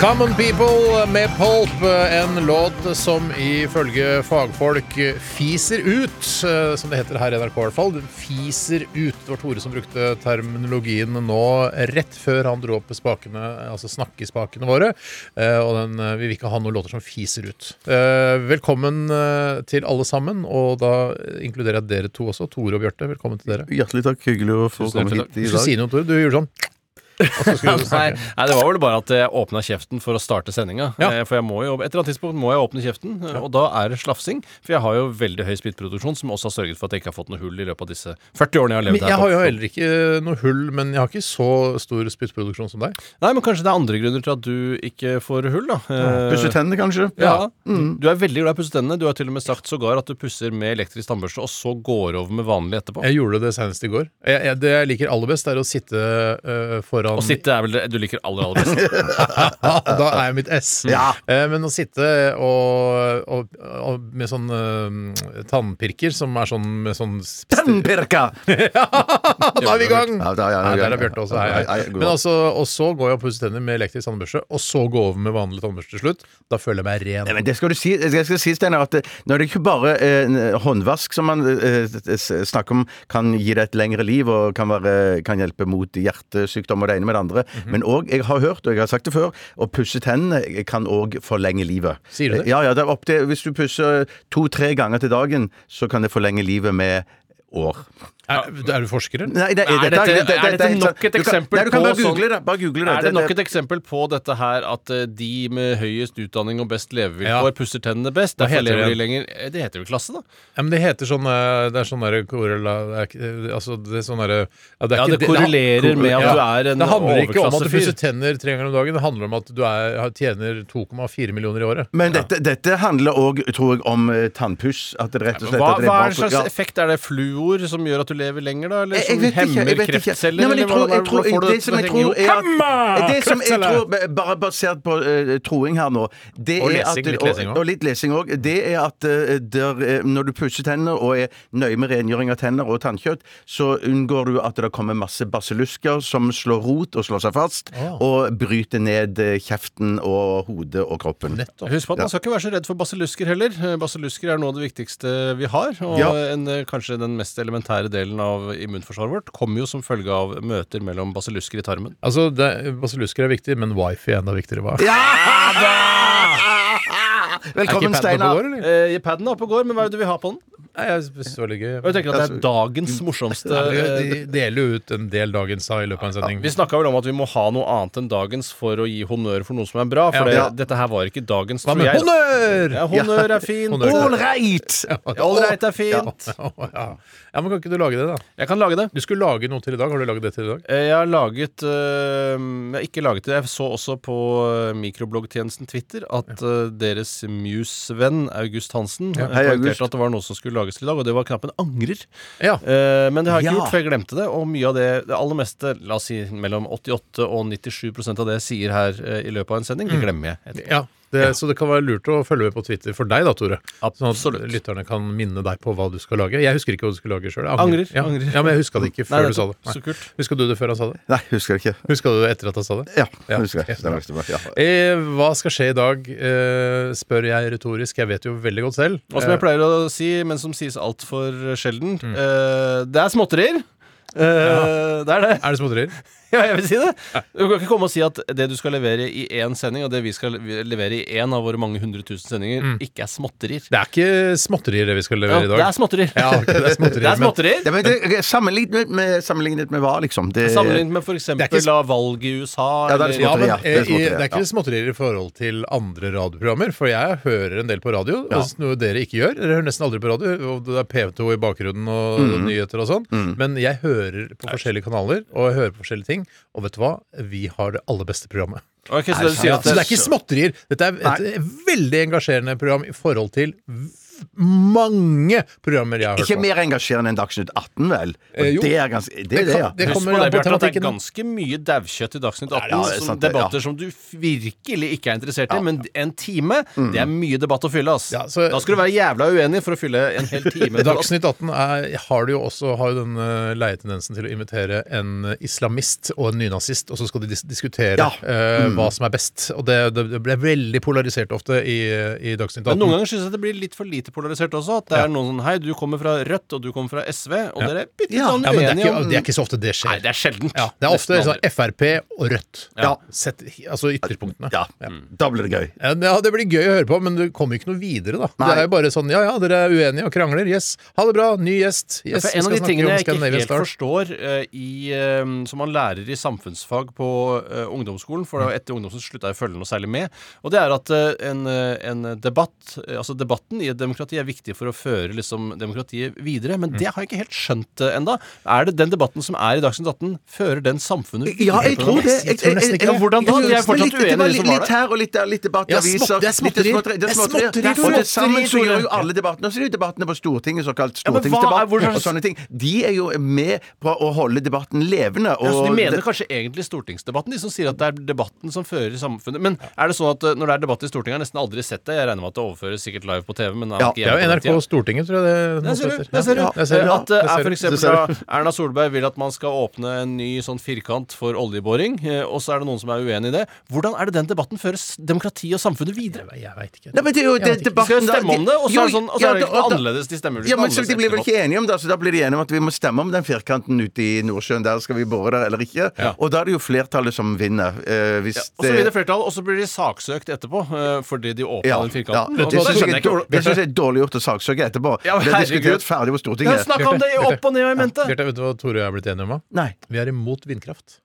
Common People med Pulp, en låt som ifølge fagfolk fiser ut, eh, som det heter her i NRK i hvert fall. Den Fiser ut. Det var Tore som brukte terminologien nå rett før han dro opp spakene, altså snakkespakene våre. Eh, Og den, eh, vi vil ikke ha noen låter som fiser ut. Velkommen til alle sammen, og da inkluderer jeg dere to også. Tore og Bjarte, velkommen til dere. Hjertelig takk. Hyggelig å få komme hit Du i skulle si dag. noe, Tore. Du gjorde sånn. Nei, nei, det var vel bare at jeg åpna kjeften for å starte sendinga. Ja. Eh, For jeg må jo, et eller annet tidspunkt må jeg åpne kjeften, ja. og da er det slafsing. For jeg har jo veldig høy spyttproduksjon, som også har sørget for at jeg ikke har fått noe hull i løpet av disse 40 årene jeg har Men levd her. jeg har jo heller ikke noe hull, men jeg har ikke så stor spyttproduksjon som deg. Nei, men kanskje det er andre grunner til at du ikke får hull, da. Eh, Pusse tennene, kanskje? Ja. Du er veldig glad i å pusse tennene. Du har til og med sagt sågar at du pusser med elektrisk tannbørste, og så går over med vanlig etterpå. Jeg gjorde det senest i går. Jeg, jeg, det jeg liker aller best, er å sitte øh, foran Å sitte er vel det du liker aller, aller best. Da er jeg mitt S. Ja. Eh, men å sitte og, og, og med sånn øh, tannpirker som er sånn med sånn Tannpirka! Da er vi i gang! Ja, da, ja, Nei, ja, der er. Bjarte også. Hei, Hei, Men altså, og så går jeg og pusser tenner med elektrisk tannbørste, og så gå over med vanlig tannbørste til slutt. Da føler jeg meg ren. Nei, men det skal du si, jeg skal si Steiner, at det- nå er det ikke bare eh, håndvask som man eh, snakker om kan gi deg et lengre liv og kan, være, kan hjelpe mot hjertesykdom og det ene med det andre, Mhm. men òg, jeg har hørt, og jeg har sagt det før, å pusse tennene kan òg forlenge livet. Sier du det? Ja, ja, det opp til, hvis du pusser to-tre ganger til dagen, så kan det forlenge livet med år. Er, er du forsker, eller? Nei, det, Er dette- dette- det- er dette nok et du kan- eksempel Nei, du kan på bare sånn- google. Bare google det. Er det nok Det- et eksempel på dette her at eh, de med høyest utdanning og best levevilkår Ja. pusser tennene best? Derfor heter lever de lenger. Eh, Det heter vel klasse, da? Ja, men det heter sånn øh, Det er sånn derre korrela... det er Altså, det er sånn derre ja, er Ja, det korrelerer med at du er en overklassefyr. Det handler ikke om at du pusser tenner tre ganger om dagen. Det handler om at du er, tjener 2,4 millioner i året. Men dette, dette handler òg, tror jeg, om eh, tannpuss. At det rett og slett Hva, er hva er det slags effekt? Er det fluor som gjør at du lever lenger, da? Eller Jeg- som hemmer ikke. kreftceller? Nei, men jeg tror, jeg tror, du det som jeg tror er at Det som jeg tror, bare basert på uh, troing her nå det Og er lesing, at, litt lesing og, også. og litt lesing òg. Det er at uh, der, eh, når du pusser tenner og er nøye med rengjøring av tenner og tannkjøtt, så unngår du at det kommer masse basillusker som slår rot og slår seg fast, ja. og bryter ned kjeften og hodet og kroppen. Nettopp. Husk på at Man skal ikke være så redd for basillusker heller. Basillusker er noe av det viktigste vi har. Og Ja. en, kanskje den mest elementære delen av immunforsvaret vårt kommer jo som følge av møter mellom basillusker i tarmen. Altså, det, Basillusker er viktig, men wifi er enda viktigere. Hva? Velkommen, Er ikke padden oppe Steinar. og går, eller? Eh, Paden er oppe og går, men hva er det du vil ha på den? Nei, jeg synes det var litt gøy. Og jeg tenker at det er dagens morsomste eh, De deler jo ut en del dagens i løpet av en sending. Vi snakka vel om at vi må ha noe annet enn dagens for å gi honnør for noe som er bra. For Ja. det, Ja. dette her var ikke dagens, Hva tror med jeg. honnør?! Ja, honnør er fint. Honnør. All right! Ålreit er fint. Ja. ja, men kan ikke du lage det, da? Jeg kan lage det. Du skulle lage noe til i dag. Har du laget det til i dag? Eh, Jeg har laget øh, Jeg har ikke laget det. Jeg så også på øh, mikrobloggtjenesten Twitter at øh, deres Muse-venn August Hansen Ja. eh, Hei, poengterte August. at det var noe som skulle til i dag, og det var knappen angrer. Ja. Men det har jeg ikke Ja. gjort, for jeg glemte det. Og mye av det, det aller meste, la oss si mellom 88 og 97% av det jeg sier her i løpet av en sending, det glemmer jeg. etterpå. Det, Så det kan være lurt å følge med på Twitter for deg, da, Tore. Sånn at lytterne kan minne deg på hva du skal lage. Jeg husker ikke hva du skulle lage sjøl. Angrer, Ja. angrer. ja, men jeg huska det ikke Nei, før du sa det. det. Så kult. Huska du det før han sa det? Nei, husker jeg ikke. Huska du det etter at han sa det? Ja, Ja. husker jeg. Det stemmer. Ja. Eh, hva skal skje i dag, eh, spør jeg retorisk. Jeg vet jo veldig godt selv. Og som jeg pleier å si, men som sies altfor sjelden, Mm. eh, det er småtterier. Eh, Det er det. Eh, er det småtterier? Ja, jeg vil si det. Du kan ikke komme og si at det du skal levere i én sending, og det vi skal levere i én av våre mange hundre tusen sendinger, ikke er småtterier. Det er ikke småtterier det vi skal Ja, levere i det dag. er småtterier. Ja, okay, det er småtterier, Det er men- småtterier. Det, men det, sammenlignet, med, sammenlignet med hva, liksom? Det, Sammenlignet med f.eks. Det ikke- la valg i USA. Ja, det er småtterier. Ja, men eh, det er i- småtterier, det er ikke ja. småtterier i forhold til andre radioprogrammer. For jeg hører en del på radio, noe dere ikke gjør. Dere hører nesten aldri på radio, og det er P2 i bakgrunnen og Mm. nyheter og sånn. Men jeg hører på forskjellige kanaler, og jeg hører på forskjellige ting. Og vet du hva? Vi har det aller beste programmet. Okay, så det, så det er ikke småtterier. Dette er et veldig engasjerende program i forhold til mange programmer jeg har hørt Ikke på. mer engasjerende enn Dagsnytt 18, vel? Eh, jo. det er ganske Det er det, ja. det Husk kommer på an det, på Bjarte, at det er ganske mye daukjøtt i Dagsnytt 18. Ja, som sant debatter ja. som du virkelig ikke er interessert i. Men en time, det er mye debatt å fylle. ass Ja, så- da skal du være jævla uenig for å fylle en hel time. Dagsnytt 18 er, har du jo også har jo den eh, leie tendensen til å invitere en islamist og en nynazist, og så skal de dis diskutere Ja. eh, hva som er best. Og det, det, det ble veldig polarisert ofte i, i Dagsnytt 18. Men noen ganger syns jeg det blir litt for lite polarisert også. At det er noen sånn Hei, du kommer fra Rødt, og du kommer fra SV, og Ja. dere er bitte litt Ja. sånn ja, men det er, uenige ikke, om det er ikke så ofte det skjer. Nei, det er sjeldent. ja, det er ofte sånn. Frp og Rødt. Ja. Sett, altså ytterpunktene. Ja, da blir det gøy. Ja, det blir gøy å høre på, men du kommer ikke noe videre, da. Nei. Det er jo bare sånn ja ja, dere er uenige og krangler. Yes. Ha det bra. Ny gjest. Yes, Ja, en av de tingene jeg ikke helt Star. forstår uh, i, uh, som man lærer i samfunnsfag på uh, ungdomsskolen, for etter ungdomsskolen slutta jeg å følge noe særlig med, og det er at en, en debatt, altså debatten i et demokrati er viktig for å føre liksom, demokratiet videre, men det har jeg ikke helt skjønt uh, enda. Er det den debatten som er i Dagsnytt 18, fører den samfunnet Ja, jeg tror det. Jeg tror nesten ikke det. Hvordan da? Jeg er fortsatt litt, det var uenige, de litt, som var litt her og litt der, litt debatt i aviser. det er litt småtteri. småtteri. Det er Det er småtteri. småtteri, Og til sammen så gjør jo alle debattene Og så er det jo debattene på Stortinget, såkalt stortingsdebatt og sånne ting. De er jo med på å holde debatten levende. Og Ja, så De mener det- kanskje egentlig stortingsdebatten, de som sier at det er debatten som fører samfunnet. Men er det sånn at eh, når det er debatt i Stortinget, jeg har nesten aldri sett det. Jeg regner med at det overføres sikkert live på TV, men er Ja, Det er jo NRK. Stortinget, tror jeg det Der ser du. heter. Der ser du. Ja, ser du. Eh, At det er for eksempel da Erna Solberg vil at man skal åpne en ny sånn firkant for oljeboring, eh, og så er det noen som er uenig i det. Hvordan er det den debatten føres demokrati og samfunnet videre? Jeg, veit ikke. Nei, men det er jo det, ikke. Debatten skal stemme om det, og så er det sånn Og så er det ikke noe annerledes. De stemmer Ja, men så De blir vel ikke enige om det, så da blir de enige om at vi må stemme om den firkanten ute i Nordsjøen. Der skal vi bore der eller ikke. Og da er det jo flertallet som vinner. Eh, hvis Ja, og så blir det flertall, og så blir de saksøkt etterpå eh, fordi de åpna ja, den ja. firkanten. Det Og syns jeg er dårlig gjort å saksøke etterpå. Ja, det er herregud. diskutert ferdig på Jeg har Stortinget. snakka om det i opp og ned og i mente! Bjarte, vet du hva Tore og jeg har blitt enige om? da? Nei. Vi er imot vindkraft.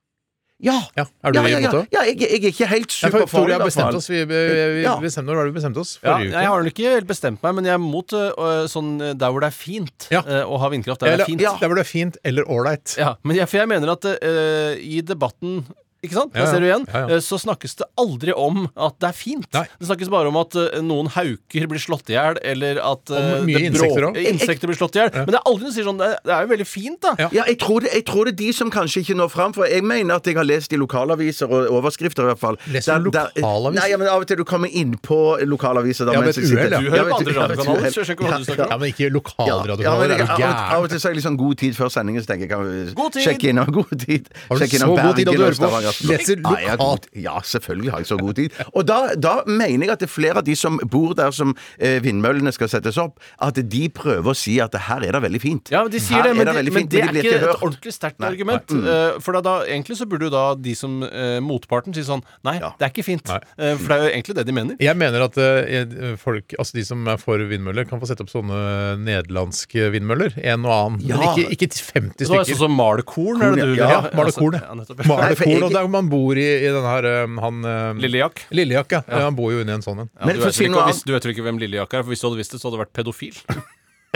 Ja. Ja, Er du ja, ja, imot ja. det? ja jeg, jeg er ikke helt Ja, for super for Tore det, og jeg har i hvert fall. bestemt oss. Vi, vi, vi, Ja. bestemte, når var det vi bestemte oss? Ja, Forrige uke. jeg har nok ikke helt bestemt meg, men jeg er mot øh, sånn øh, der hvor det er fint Ja. øh, å ha vindkraft. Der det Eller, er fint. ja. Der hvor det er fint eller ålreit. Ja, men jeg, for jeg mener at øh, i debatten ikke sant? Der Ja, ja. ser du igjen. Ja, ja. øh, Så snakkes det aldri om at det er fint. Nei. Det snakkes bare om at øh, noen hauker blir slått i hjel, eller at Om mye det insekter insekter blir slått i hjel. Men det er aldri noen sier sånn Det er- jo veldig fint, da. Ja. Ja, jeg tror, det, jeg tror det er de som kanskje ikke når fram. For jeg mener at jeg har lest i lokalaviser og overskrifter i hvert fall. Leser du Der- der- lokalaviser? Nei, ja, men av og til du kommer inn på lokalaviser. Da, Ja, mens ved et uhell, ja. Du hører på andre ja, radiokanaler, så jeg hva Ja, du snakker om. Ja, men ikke Ja, ja, men lokalradiokanaler. er du av, og- av og til så er jeg sånn god tid før sendingen, så tenker jeg kan vi sjekke inn om god tid. Har du så god tid at du hører på? Leser Ja, jeg god- Ja, selvfølgelig har jeg så god tid. Og da, da mener jeg at det er flere av de som bor der som eh, vindmøllene skal settes opp, at de prøver å si at her er det veldig fint. Ja, de sier Her det, men, det det, veldig men fint, det de er blir ikke et hørt. ordentlig sterkt Nei, argument. Eh, for da, da, egentlig så burde jo da de som eh, motparten si sånn Nei, Ja. det er ikke fint. Nei. Eh, for det er jo egentlig det de mener. Jeg mener at eh, folk, altså de som er for vindmøller, kan få sette opp sånne nederlandske vindmøller. En og annen. Ja. Men ikke, ikke 50 Så det var stykker. sånn som malkorn, er det du Ja, Ja, vil ha? Malekorn. Altså, ja, nettopp. Malekorn, Nei, for jeg- og der man bor i, i den her eh, han eh, Lillejakk. Lillejakk, ja. ja. Han bor jo inni en sånn en. Ja, Men du, for å vet si vel ikke, hvis, du vet vel ikke hvem Lillejakk er? For hvis du hadde visst det, så hadde du vært pedofil.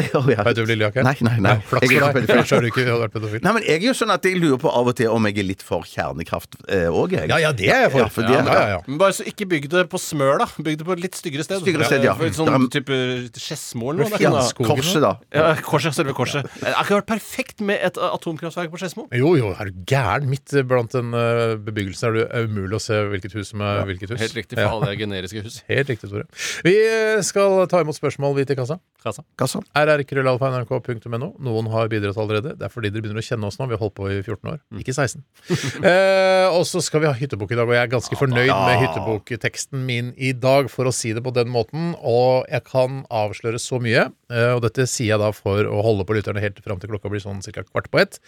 Å, ja. Er du hvem Lillejakk er? Nei, nei, nei. Flaks er for deg. Ellers hadde du ikke vært pedofil. Nei, men jeg er jo sånn at jeg lurer på av og til om jeg er litt for kjernekraft òg, jeg. Ja, ja, det er jeg for. Ja, for det- ja, ja, ja. Men bare så ikke bygg det på Smør, da. Bygg det på et litt styggere sted. Styggere sted, ja. For Sånn er- type Skedsmo eller noe. Ja, korset, da. Ja, korset, selve korset. Det har ikke vært perfekt med et atomkraftverk på Skedsmo. Jo, jo, er du gæren? Midt blant en uh, bebyggelse er det er umulig å se hvilket hus som er hvilket hus. Helt riktig, for Ja. alle er generiske hus. Helt riktig, Tore. Vi eh, skal ta imot spørsmål, vi til kassa. Kassa. Kassa. rrkrøllalfa.nrk.no. Noen har bidratt allerede. Det er fordi dere begynner å kjenne oss nå. Vi har holdt på i 14 år, ikke 16. eh, og så skal vi ha hyttebok i dag, og jeg er ganske fornøyd med hyttebokteksten min i dag, for å si det på den måten. Og jeg kan avsløre så mye, eh, og dette sier jeg da for å holde på lytterne helt fram til klokka blir sånn ca. kvart på ett,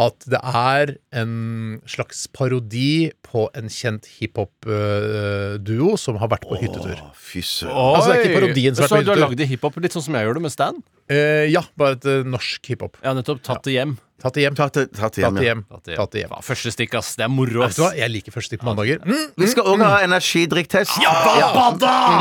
at det er en slags parodi på en kjent hiphop-duo som har vært på hyttetur. Å, Fy søren. Altså, det er ikke parodien som har Så på du har hyttetur. lagd i hiphop litt sånn som jeg gjør det med Stan? Eh, ja, bare et eh, norsk hiphop. Ja, nettopp. Tatt det hjem. Tatt det hjem. Tatt det tatt det Tatt det hjem. ja. hjem. At det- Tatt det hjem. Faen, Første stikk, ass. Det er moro, Vet du hva, jeg liker første stikk på mandager. Mm. Vi skal òg ha energidrikktest. Ja,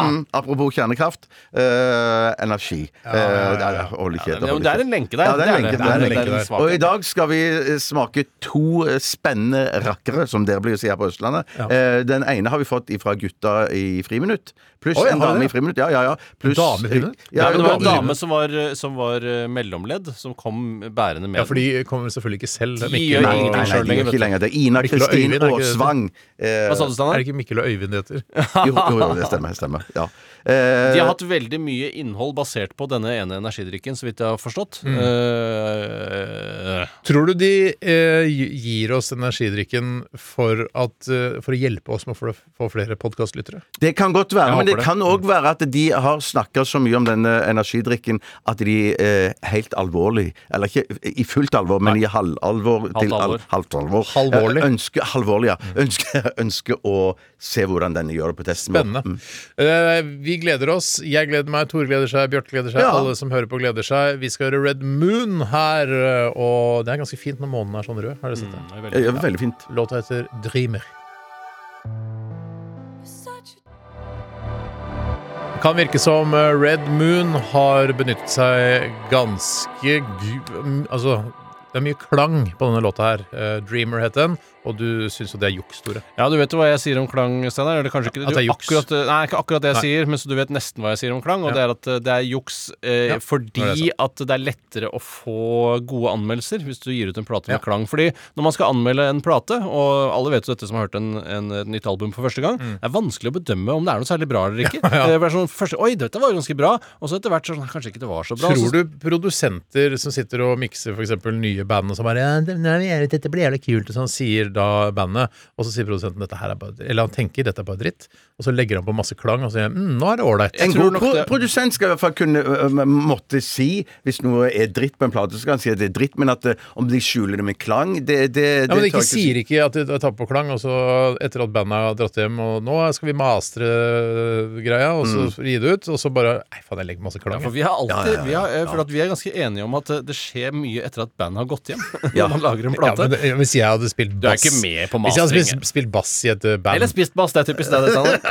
Mm, apropos kjernekraft. Uh, energi. Eh, det er- Ja, helt men det er en lenke der. Ja, det er en lenke, det er en lenke der. Og i dag skal vi eh, smake to eh, spennende rakkere, som dere blir å si her på Østlandet. Eh, Den ene har vi fått fra gutta i Friminutt. Pluss Oi, en har dame vi i det? Friminutt. Ja, ja, ja. Pluss- Dame i Friminutt? Ja, Ja, men det var en dame som var, som var eh, mellomledd, som kom bærende med Ja, for de kommer selvfølgelig ikke selv. De gjør Nei, nei, lenger, er ikke lenger. Det er Ina Mikkel og Kristin Øyvind, er ikke det det Aasvang. Eh, Hva sa du, Er Steinar? det ikke Mikkel og Øyvind det heter? Jo, jo, jo, det stemmer. det stemmer ja. Eh, De har hatt veldig mye innhold basert på denne ene energidrikken, så vidt jeg har forstått. Mm. Eh, Tror du de eh, gir oss energidrikken for, at, for å hjelpe oss med å få, få flere podkastlyttere? Det kan godt være, men det, det. kan òg være at de har snakka så mye om denne energidrikken at de eh, helt alvorlig, eller ikke i fullt alvor, men i halvalvor til al, alvor. halvt alvor, Halvorlig. ønsker, halvorlig, ja. ønsker, ønsker å se hvordan denne gjør det på testen. Spennende. Mm. Eh, vi gleder oss. Jeg gleder meg, Tore gleder seg, Bjarte gleder seg. Ja. Alle som hører på, gleder seg. Vi skal høre Red Moon her, og det er ganske fint når månen er sånn rød. Har dere sett det? det er Eh, veldig- ja, veldig fint. Låta heter Dreamer. Kan virke som eh, Red Moon har benyttet seg ganske gu- mm, Altså, det er mye klang på denne låta her. Eh, Dreamer het den, og du syns jo det er juks, Tore. Ja, du vet jo hva jeg sier om klang, Steinar? Eller kanskje ikke At det er juks. akkurat, Nei, ikke akkurat det jeg Nei. sier, men så du vet nesten hva jeg sier om klang. Og Ja. det er at eh, det er juks eh, Ja, fordi det er at det er lettere å få gode anmeldelser hvis du gir ut en plate med Ja. klang. Fordi når man skal anmelde en plate, og alle vet jo dette som har hørt en, en, et nytt album for første gang, det er vanskelig å bedømme om det er noe særlig bra eller ikke. Mm. Det er sånn, første, Oi, dette var jo ganske bra. Og så etter hvert sånn Kanskje ikke det var så bra. Tror du produsenter som sitter og mikser f.eks. nye band, og som bare ja, 'Dette blir jævlig kult', og sånn sier da bandet, og så sier produsenten dette her er bare Eller han tenker 'dette er bare dritt', og så legger han på masse klang og sier mm, 'nå er det ålreit'. En god nok pro det- produsent skal i hvert fall kunne ø, måtte si hvis noe er dritt på en plate, så skal han si at det er dritt, men at ø, om de skjuler det med klang, det, det, Ja, men de ikke sier ikke at de tar på klang, og så etter at bandet har dratt hjem, og nå skal vi mastre greia, og så gi det ut, og så bare Nei, faen, jeg legger masse ja, klang. for jeg. vi har alltid Vi, har, for at vi er ganske enige om at det skjer mye etter at bandet har gått hjem. Ja. Når man lager en Ja, plate. men hvis jeg hadde spilt bass Du er ikke med på Hvis jeg hadde spilt, spilt bass i et uh, band Eller spist bass, det er typisk deg, det, Steinar.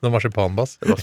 Noe marsipanbass. Ja.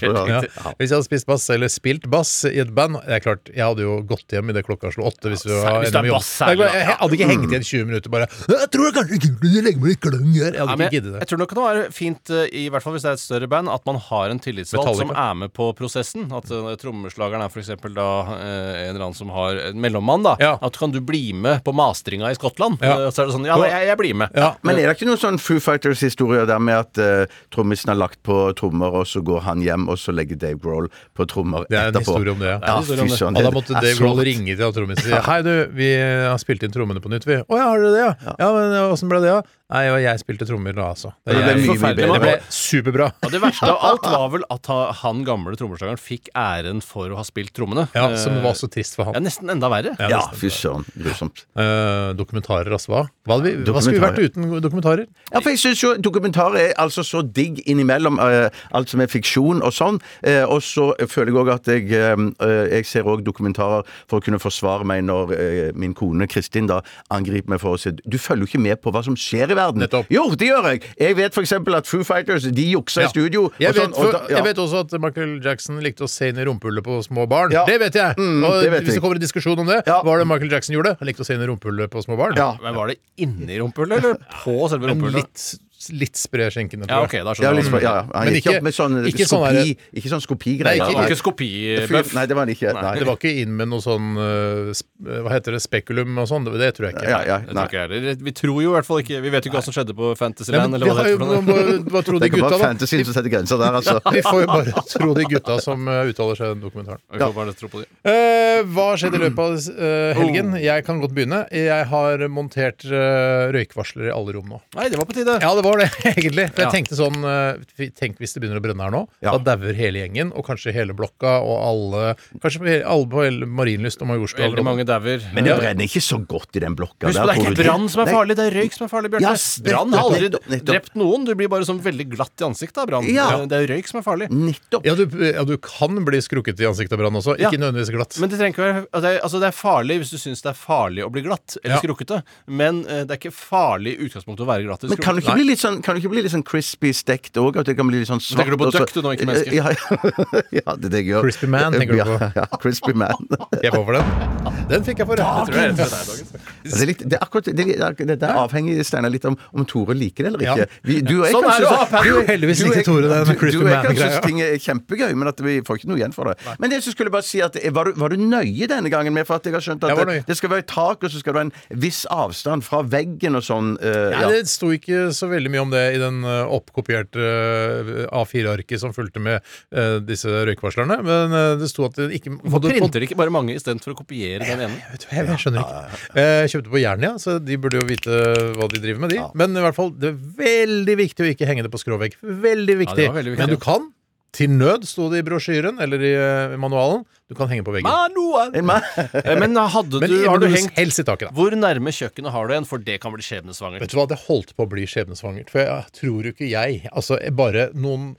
Hvis jeg hadde spist bass, eller spilt bass i et band Det er klart, Jeg hadde jo gått hjem idet klokka slo åtte. Hvis, ja, hvis det er bass, her, jeg, jeg, jeg hadde ikke hengt igjen 20 minutter bare 'Jeg tror jeg kanskje ikke du legger meg i klang her'. Jeg hadde ja, ikke giddet det. jeg tror nok det er fint, eh, i hvert fall hvis det er et større band, at man har en tillitsvalgt Metallica. som er med på prosessen. At uh, trommeslageren er f.eks. da uh, en eller annen som har en mellommann. da Ja. At kan du bli med på mastringa i Skottland? Ja. Eh, så er det sånn Ja, jeg, jeg blir med. Ja, Men er det ikke noen sånn Foo Fighters-historie der med at uh, trommisen har lagt på trommer, og så går han hjem, og så legger Dave Grohl på trommer Det er en etterpå? historie om det, ja. Ja, ja om det. da måtte Dave Grohl ringe til trommisen og si Hei, du, vi har spilt inn trommene på nytt, vi. Å ja, har dere det, ja? Ja, men åssen ble det, ja? Nei, og jeg spilte trommer da, altså. Det, Det ble mye, mye bedre. det ble superbra. Og det verste av alt var vel at han gamle trommeslageren fikk æren for å ha spilt trommene. Ja, Som var så trist for han. ja, nesten enda verre. Ja, Ja, fy søren. Grusomt. Eh, dokumentarer, altså. Hva? Hva, vi, hva skulle vi vært uten dokumentarer? Ja, for jeg synes jo Dokumentarer er altså så digg innimellom uh, alt som er fiksjon og sånn. Uh, og så føler jeg òg at jeg, jeg ser òg dokumentarer for å kunne forsvare meg når min kone Kristin da angriper meg for å si Du følger jo ikke med på hva som skjer i verden. Nettopp. Jo, det gjør jeg! Jeg vet f.eks. at Foo Fighters de juksa i studio. Jeg og vet, sånn, og for, da- ja. jeg vet også at Michael Jackson likte å se inn i rumpehullet på små barn. Ja. Det vet jeg! Mm, og det vet hvis jeg. det kommer en diskusjon om det, Ja. var det Michael Jackson gjorde? Han likte å se inn i rumpehullet på små barn. Ja. Men var det inni rumpehullet, eller på selve rumpehullet? Litt, spre skjenkene, Ja, tror ok, jeg. da Ja, skjønner litt, jeg. ja, ja. Han Men gikk ikke- opp med sånn ikke sånn skopi Ikke sånn skopigreier. Nei, Det ikke- var ikke skopibøff. Nei, det var han ikke. Nei. Det var ikke inn med noe sånn eh, sp- Hva heter det? Spekulum og sånn? Det, det tror jeg ikke. Ja, ja, Det tror nei. ikke jeg heller. Vi tror jo i hvert fall ikke Vi vet jo ikke hva som skjedde på Nei, Fantasyland, men eller hva det heter. for noe. hva, hva tror de Det kan gutta, være da? fantasien som setter grenser der, altså. Vi får jo bare tro de gutta som eh, uttaler seg i den dokumentaren. Vi får bare tro på de. Eh, hva skjedde i løpet av eh, helgen? Jeg kan godt begynne. Jeg har montert uh, røykvarsler i alle rom nå. Nei, det var på tide. Ja, det var det, egentlig. For jeg Ja. tenkte sånn eh, Tenk hvis det begynner å brenne her nå. Ja. Da dauer hele gjengen, og kanskje hele blokka, og alle Kanskje på hele- alle på hele Marienlyst og Majorstua. Veldig mange dauer. Men det brenner ikke så godt i den blokka. Husk på, der, det er ikke du brann som er Nei. farlig, det er røyk som er farlig, Bjarte. Yes, Brann har aldri nettopp, nettopp. drept noen. Du blir bare sånn veldig glatt i ansiktet av brann. Ja. Det er røyk som er farlig. Nettopp. Ja du, ja, du kan bli skrukket i ansiktet av brann også. Ja. Ikke nødvendigvis glatt. Men det trenger ikke være altså, det er- altså, det er farlig hvis du syns det er farlig å bli glatt eller Ja. skrukkete. Men eh, det er ikke farlig i utgangspunktet å være glatt eller Men kan du skrukkete. ikke bli litt sånn, kan det ikke bli litt sånn crispy stekt òg? At det kan bli litt sånn svart? Tenker du på duck, du nå, ikke menneske? Ja, ja, det er det jeg gjør. Crispy man, tenker du på? Ja, ja crispy man. Jeg får for den. Den fikk jeg for. Jeg tror jeg er rett Ja. for. Det er, litt, det er akkurat det, det, det er avhengig Steinar, litt om, om Tore liker det eller ikke. Vi, du og jeg Sånn er kanskje det panel. du- Heldigvis ikke likte Tore den Crispy jeg Man-greia. ting er kjempegøy, men at vi får ikke noe igjen for det. Men det så skulle jeg bare si at var du, var du nøye denne gangen med for at jeg har skjønt at det, det skal være et tak, og så skal det være en viss avstand fra veggen og sånn. Uh, ja. det sto ikke så veldig mye om det i den uh, oppkopierte uh, A4-arket som fulgte med uh, disse røykvarslerne, men det sto at det ikke Hvorfor printer ikke bare mange istedenfor å kopiere den ene? Vet du Jeg, jeg skjønner ikke. Eh, Jeg kjøpte på Jernia, så de burde jo vite hva de driver med, de. Men i hvert fall, det er veldig viktig å ikke henge det på skråvegg. Veldig viktig. Ja, veldig viktig, Men du kan, til nød, sto det i brosjyren eller i eh, manualen, du kan henge på veggen. Mann- Eh, Men hadde Men du, har du hengt helst i taket, da. Hvor nærme kjøkkenet har du en? For det kan bli skjebnesvangert. Vet du hva, det holdt på å bli skjebnesvangert. For jeg tror jo ikke jeg Altså, bare noen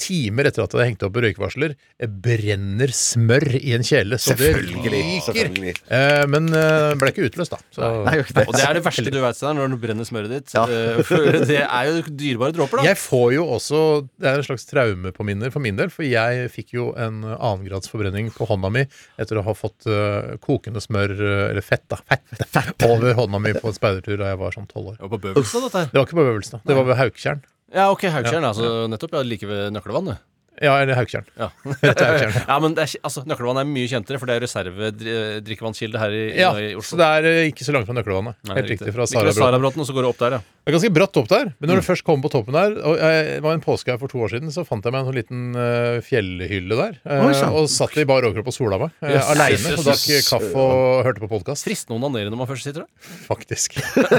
timer etter at jeg hengte opp røykvarsler, brenner smør i en kjele. Så det Selvfølgelig, ryker. Eh, men eh, ble ikke utløst, da. Så. Nei, ikke det. Og det er det verste du vet, Steinar, når du brenner smøret ditt. Ja. Eh, For det er jo dyrebare dråper, da. Jeg får jo også Det er en slags traumepåminner for min del, for jeg fikk jo en annengrads forbrenning på hånda mi etter å ha fått uh, kokende smør, eh, eller fett, da, fett, over hånda mi på en speidertur da jeg var sånn tolv år. Det var på Bøvelstad, dette her. Det var ikke på Bøvelstad. Det var ved Hauktjern. Ja, ok, Haugtjern. Altså, nettopp. Ja, like ved Nøklevann, det. Ja, eller Hauktjern. Ja. Ja, men er, altså, Nøkkelvann er mye kjentere, for det er reservedrikkevannskilde her i, Ja, i så det er eh, ikke så langt fra Nøkkelvannet. Nei, Helt riktig. Fra Like Sarabråten. Og så går det opp der, ja. Det er ganske bratt opp der, men når du først kommer på toppen der og jeg, var en påske her for to år siden, så fant jeg meg en sånn liten uh, fjellhylle der. Uh, og satt i bar overkropp og sola meg. Uh, Yes. Aleine Yes, og drakk kaffe og hørte på podkast. Trist noen onanere når man først sitter der. Faktisk.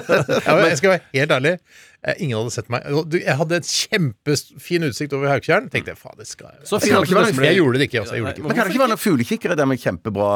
jeg skal være helt ærlig. Eh, Ingen hadde sett meg. Jeg hadde et kjempefin utsikt over Hauketjern. Tenkte jeg, faen, det skal jeg Så fin at nesten ble- Jeg gjorde det ikke. Altså, jeg gjorde det ikke. Men kan det ikke være noen fuglekikkere der med kjempebra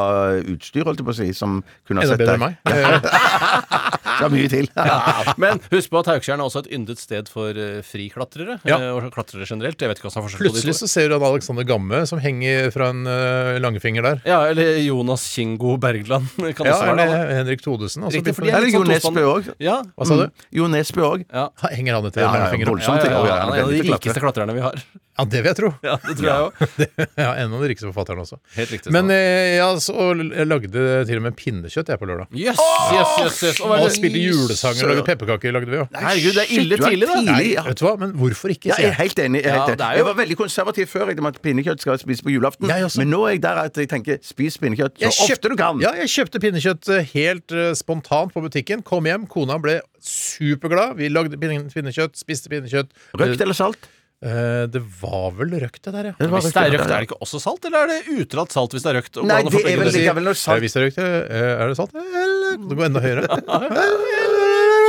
utstyr, holdt jeg på å si, som kunne ha Enda sett bedre deg? enn meg. Det er mye til. Men husk på at Hauktjern er også et yndet sted for uh, friklatrere. Ja. eh, og klatrere generelt. Jeg vet ikke hva som er forskjellen på de Plutselig to. så ser du han Alexander Gamme som henger fra en eh, langfinger der. Ja, eller Jonas Kingo Bergland. Kan Ja, også være det. Henrik Thodesen. også Riktig, for de er Eller Jo Sånn tospann. Nesbø òg. Ja. Hva sa du? Jo Nesbø òg. Ja. Henger han etter Ja, ja, ja, ja, voldsomt. Ja, ja, ja, Ja, ja, han er en av de veldig til rikeste klatrerne vi har. Ja, det vil jeg tro. Ja, det tror jeg også. Ja, En av de rikeste forfatterne også. Helt riktig. Men eh, ja, så jeg lagde til og med pinnekjøtt jeg på lørdag. Yes, yes, yes, yes. Og Og spilte julesanger og lagde pepperkaker. lagde vi jo. Herregud, det er ille Shit, du er tidlig, da. tidlig, ja. Vet du hva, men hvorfor ikke? Ja, sier jeg er helt enig. Jeg, er Ja, helt det er jo- jeg var veldig konservativ før jeg, med at pinnekjøtt skal spises på julaften. Jeg også. Men nå er jeg der at jeg tenker spis pinnekjøtt så Jeg kjøpt- ofte du kan. Ja, jeg kjøpte pinnekjøtt eh, helt eh, spontant på butikken. Kom hjem, kona ble superglad. Vi lagde pinne- pinnekjøtt, spiste pinnekjøtt. Røkt eller salt? Eh, det var vel røkt, det der, ja. Det var Hvis det er røkt, er det ikke også salt, eller er det utelatt salt hvis det er røkt? Og Nei, det er vel, det? det er vel noe Eh, salt Hvis det er røkt, eh, er det salt? Eller det går enda høyere?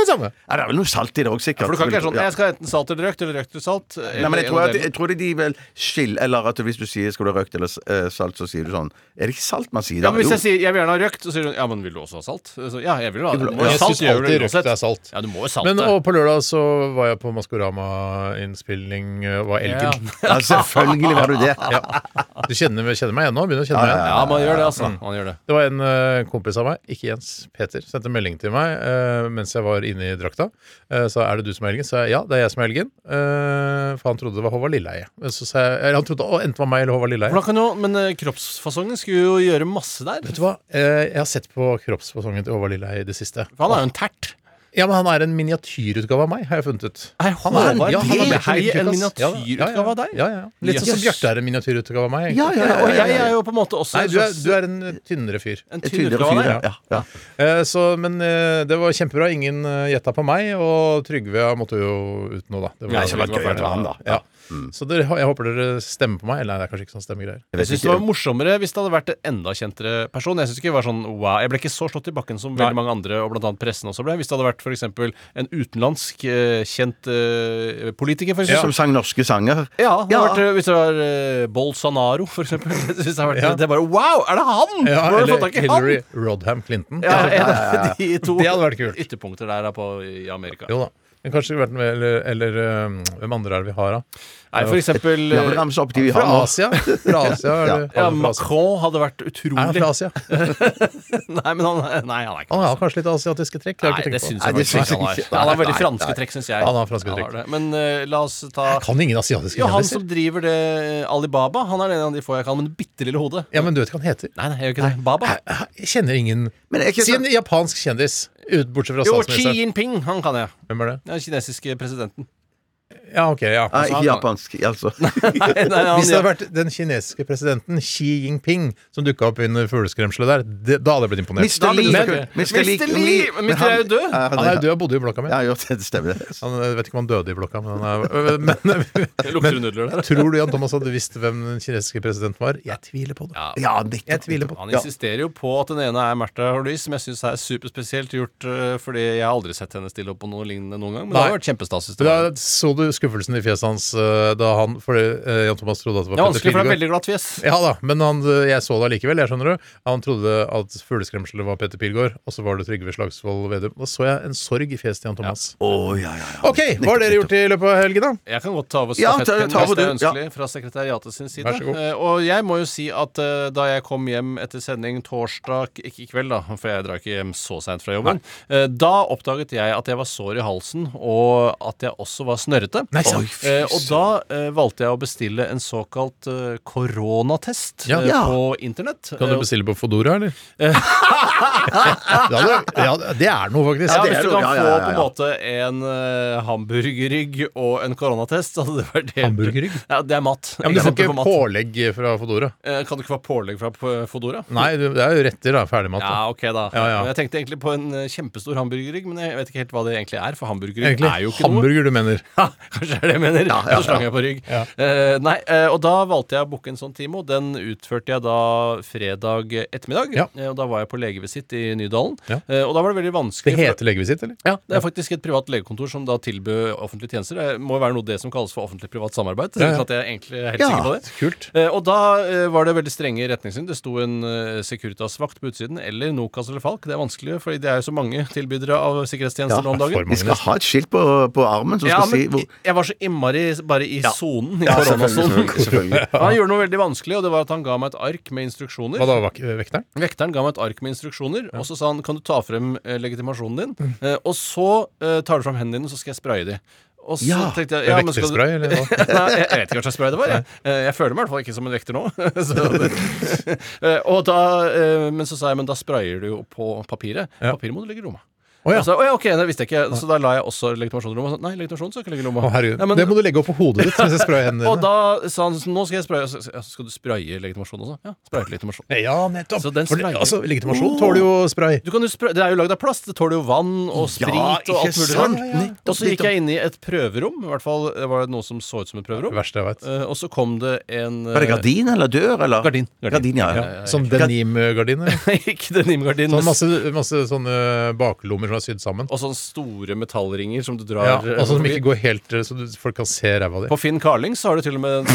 Det samme. Ja, Det er vel noe salt i det òg, sikkert. For du kan ikke være sånn Ja. Jeg skal ha enten salt eller røkt, eller røkt eller salt. Nei, men jeg tror, at, jeg tror de vel skiller Eller at hvis du sier skal du ha røkt eller eh, salt, så sier du sånn Er det ikke salt man sier ja, men Hvis jeg sier jeg vil gjerne ha røkt, så sier du ja, men vil du også ha salt? Så, ja, jeg vil ha det. Jo ha Jeg salt, syns alltid røkt er salt. Ja, du må jo salte. Men og på lørdag så var jeg på Maskorama-innspilling, eh, var Elgen. Ja, selvfølgelig var du det. Ja. Du kjenner, kjenner meg igjen nå? Begynner å kjenne meg igjen? ja, man gjør det, altså. Man gjør det. Det var en eh, kompis av meg, ikke Jens, Peter, sendte melding til meg eh, mens jeg var inne i drakta. Så er det du som er helgen? Så jeg ja, det er jeg som er Elgen. Eh, for han trodde det var Håvard Lilleheie. Så sa jeg, eller han trodde å, enten var meg eller Håvard Lilleheie. Kan jo, men eh, kroppsfasongen skulle jo gjøre masse der. Vet du hva? Eh, jeg har sett på kroppsfasongen til Håvard Lilleheie i det siste. For han er jo en tert. Ja, men han er en miniatyrutgave av meg, har jeg funnet ut. Er Han er en- Håvard ja, han er en miniatyrutgave av deg? Ja, ja. ja. Litt sånn som. Bjarte er en miniatyrutgave av meg. Ja, ja, ja, Og ja, jeg er jo på en måte også Nei, du er, du er en eh, tynnere fyr. en tynnere fyr, ja. ja. Eh, så, men eh, det var kjempebra. Ingen uh, gjetta på meg, og Trygve måtte jo ut nå, da. Det Nei, ikke det var gøy å være var han, da. Ja. Så dere, jeg håper dere stemmer på meg. Eller nei, det er kanskje ikke sånn stemmegreier. Jeg syns det var morsommere hvis det hadde vært en enda kjentere person. Jeg synes ikke det var sånn wow Jeg ble ikke så slått i bakken som veldig Nei. mange andre, og blant annet pressen også ble. Hvis det hadde vært f.eks. en utenlandsk eh, kjent uh, politiker, for Som sang norske sanger. Ja, det Ja. vært, eh, hvis det var uh, Bolsonaro, det, vært, Ja. det er bare wow, er det han?! Ja, eller Hillary han? Rodham Clinton. Ja, av de to Det hadde vært kult. ytterpunkter der på, i Amerika. Jo da. Men kanskje vært med, eller, eller um, hvem andre er det vi har, da? Nei, for eksempel Ja, eh, ramse opp de vi Fra nå. Asia. Fra Asia er det, ja, Asia. Macron hadde vært Er han utrolig fra Asia? Nei, men han, nei, han er ikke Han har kanskje litt asiatiske trekk? det har Nei, ikke det tenkt på. syns Nei, jeg det faktisk syns ikke han jeg har. ikke. Han har veldig Nei, franske nei. trekk, syns jeg. Han har franske trekk. det. Men eh, la oss ta Jeg kan ingen asiatiske Jo, han kjendiser. som driver det Alibaba, han er en av de få jeg kan med det bitte lille hodet. Ja, men du vet hva han heter? Nei, nei, jeg gjør ikke det. Baba. Jeg kjenner ingen Men er ikke Si en sånn- japansk kjendis, ut, bortsett fra Jo, Xi. Jinping, han kan jeg. Hvem er det? Den kinesiske presidenten. Ja, ok, ja. Nei, han- ikke japansk, altså. Nei, nei, han, Hvis det hadde vært den kinesiske presidenten Xi Jinping som dukka opp under fugleskremselet der, det, da hadde jeg blitt imponert. Mr. Lee. Men- Mr. Lee. Mr. Li Men Mr. er jo død. Han er jo død og bodde i blokka mi. Ja, jo, det stemmer. det. Han, jeg vet ikke om han døde i blokka, men han er men, Lukter nudler der. Tror du Jan Thomas hadde visst hvem den kinesiske presidenten var? Jeg tviler på det. Ja. Ja, nettopp. Jeg tviler på Han det. insisterer jo på at den ene er Märtha Louise, som jeg syns er superspesielt gjort, eh, fordi jeg har aldri sett henne stille opp på noe lignende noen gang. Men det Nei. har vært kjempestas. hvis det Da var- så du skuffelsen i fjeset hans eh, da han For eh, Jan Thomas trodde at det var vanskelig, for det er Pilgaard. veldig glatt fjes. Ja da, men han, jeg så det allikevel, jeg skjønner du. Han trodde at fugleskremselet var Peter Pilgaard, og så var det Trygve Slagsvold Vedum. Da så jeg en sorg i fjeset til Jan Thomas. Ja, ja, ja. OK, hva har dere gjort i løpet av helgen, da? Jeg kan godt ta over Ja, ta- stafettpinnen ja, hvis det er du, ja. ønskelig fra sekretariatet sin side. Vær så god. Eh, og jeg må jo si at eh, da jeg kom hjem etter sending torsdag, ikke i kveld da, for jeg drar ikke hjem så seint fra jobben, eh, da oppdaget jeg at jeg var sår i halsen, og at jeg også var snørrete. Nei. Oi, Eh, og da eh, valgte jeg å bestille en såkalt eh, koronatest Ja. eh, Ja. på internett. Kan du Eh, bestille på Fodora, eller? ja, det, ja, det er noe, faktisk. Ja, det Hvis du jo- kan ja, ja, få ja, på en ja. måte en eh, hamburgerrygg og en koronatest, så hadde det vært det. Hamburgerrygg? Ja, det er mat. Ja, men du får Eksempel ikke på mat. pålegg fra Fodora. Eh, Kan du ikke få pålegg fra P- Fodora? Nei, du- det er jo retter, da. Ferdigmat. da. Ja, ok da. Ja, ja. Men Jeg tenkte egentlig på en eh, kjempestor hamburgerrygg, men jeg vet ikke helt hva det egentlig er, for hamburgerrygg Egentlig er jo ikke noe. hamburger, du mener. Ja, kanskje er det jeg mener. Ja, ja, Så slang jeg på rygg. Ja. Uh, nei, uh, og da valgte jeg å booke en sånn time, og den utførte jeg da fredag ettermiddag. Ja. Uh, og da var jeg på legevisitt i Nydalen. Ja. Eh, og da var det veldig vanskelig. Det heter legevisitt, eller? Ja, det er faktisk et privat legekontor som da tilbød offentlige tjenester. Det må jo være noe det som kalles for offentlig-privat samarbeid. Ja, ja. at jeg egentlig er helt Ja. sikker på det. Kult. Og da var det veldig strenge retningslinjer. Det sto en uh, Securitas-vakt på utsiden, eller Nokas eller Falk. Det er vanskelig, fordi det er jo så mange tilbydere av sikkerhetstjenester nå om dagen. Vi skal ha et skilt på, på armen som Ja, skal si hvor jeg- var så innmari bare i sonen, i koronasonen. Han gjorde noe veldig vanskelig, og det var at han ga meg et ark med instruksjoner. Hva da, vak- vekteren? Vekteren ga meg et ark med instruksjoner, og så sa han kan du ta frem eh, legitimasjonen din, eh, og så eh, tar du frem hendene dine, så skal jeg spraye de. Og så Ja. tenkte jeg Ja, men skal du- Vekterspray, eller hva? Nei, jeg, jeg vet ikke hva slags spray det var. Jeg, Eh, jeg føler meg i hvert fall ikke som en vekter nå. så, Eh, og da, eh, men så sa jeg men da sprayer du jo på papiret. Papiret må du legge i lomma. Å, ja. Så, ja, ok, det visste jeg ikke. Så da la jeg også legitimasjonen i lomma. Så, Nei, legitimasjon skal ikke legge i lomma. Å, herregud. Ja, men- det må du legge opp på hodet ditt mens jeg sprayer hendene og da sa han nå skal jeg spraye. Så, ja, skal du spraye legitimasjon også? Ja, spraye legitimasjon. Ja, nettopp. Så den For det- sprayer- altså, legitimasjon tåler jo spray. Du kan jo spray. det er jo lagd av plast. Det tåler jo vann og sprit Ja, og alt mulig. sant? rart. ja. Og så gikk jeg inn i et prøverom. I hvert fall var det noe som så ut som et prøverom. verste jeg vet. Eh, og så kom det en Var det gardin eller dør, eller? Gardin. Gardin, ja. ja. Ja, Sånn denimgardiner. ikke denimgardin. Sånn masse, masse sånne baklommer som er sydd sammen. Og sånne store metallringer som du Ja, drar ja, altså som ikke går helt eh, så du, folk kan se ræva di. På Finn Carling så har du til og med en,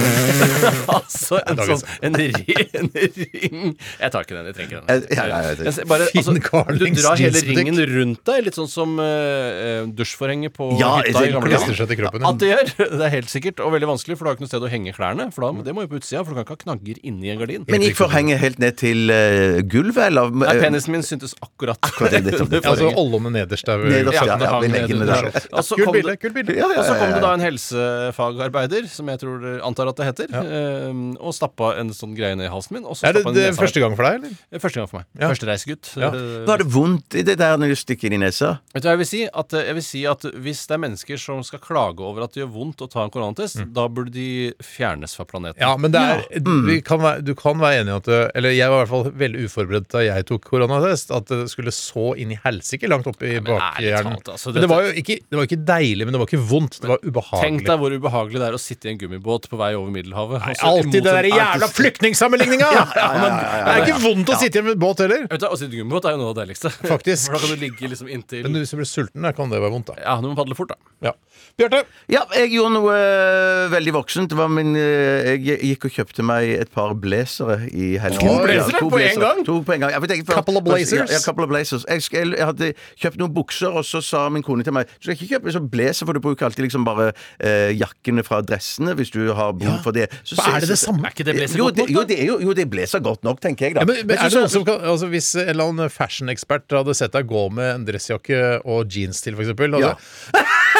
altså, en, sånn, en, en ring Jeg tar ikke den. Jeg trenger den. Eh, ja, ja, ja, Jeg Bare, Finn altså, du drar hele ringen rundt deg, litt sånn som uh, dusjforhenget på Ja, hytta det i gamle dager. seg. At det gjør. Det er helt sikkert, og veldig vanskelig, for du har ikke noe sted å henge klærne. For da, det må jo på utsida, for du kan ikke ha knagger inni en gardin. Men gikk forhenget helt ned til uh, gulvet, eller? Nei, penisen min syntes akkurat Akkurat det, det, det, det altså olloene nederst der. Nederst, ja, ja, ned legger det der. Og Kult bilde. kult bilde. Ja, ja, Og så kom det da en helsefagarbeider, som jeg tror antar at det heter, eh, og stappa en sånn greie ned i halsen min. Og så Er det, det første gang for deg, eller? Første gang for meg. Ja. Første reisegutt. Ja. Eh, Var det vondt i det der når du stikker i nesa? Vet du hva jeg vil si? At, eh, jeg vil si at hvis det er mennesker som skal klage over at det gjør vondt å ta en koronatest, da burde de fjernes fra planeten. Ja, men det er, vi kan være, du kan være enig i at Eller jeg var i hvert fall veldig uforberedt da jeg tok koronatest. At det skulle så inn i helsike langt opp opp i men bakhjernen. altså, Men det var jo ikke, var ikke deilig, men det var ikke vondt. Det var ubehagelig. Tenk deg hvor ubehagelig det er å sitte i en gummibåt på vei over Middelhavet. Nei, så Alltid den derre der jævla flyktningsammenligninga! Det er ikke vondt å sitte i en båt heller. Vet du, Å sitte i gummibåt er jo noe av det deiligste. Faktisk. For da kan du ligge liksom inntil Men hvis du blir sulten, da kan det være vondt, da. Ja, du må padle fort, da. Ja. Bjarte, Ja, jeg gjorde noe eh, veldig voksent. Det min, eh, jeg gikk og kjøpte meg et par blazere i helgen. To blazere ja, på en gang? To på en gang. Jeg, vet for, Couple of blazers? Ja, ja, couple of blazers. Jeg, jeg, jeg hadde kjøpt noen bukser, og så sa min kone til meg Du skal ikke kjøpe sånn blazer, for du bruker alltid liksom bare eh, jakkene fra dressene hvis du har behov for det. Så, så, er det det samme? Er ikke det blazer godt nok, jo, det er jo, jo, det blazer godt nok, tenker jeg, da. ja, men, men er det noen som kan, altså Hvis en eller annen fashion-ekspert hadde sett deg gå med en dressjakke og jeans til, for eksempel altså, med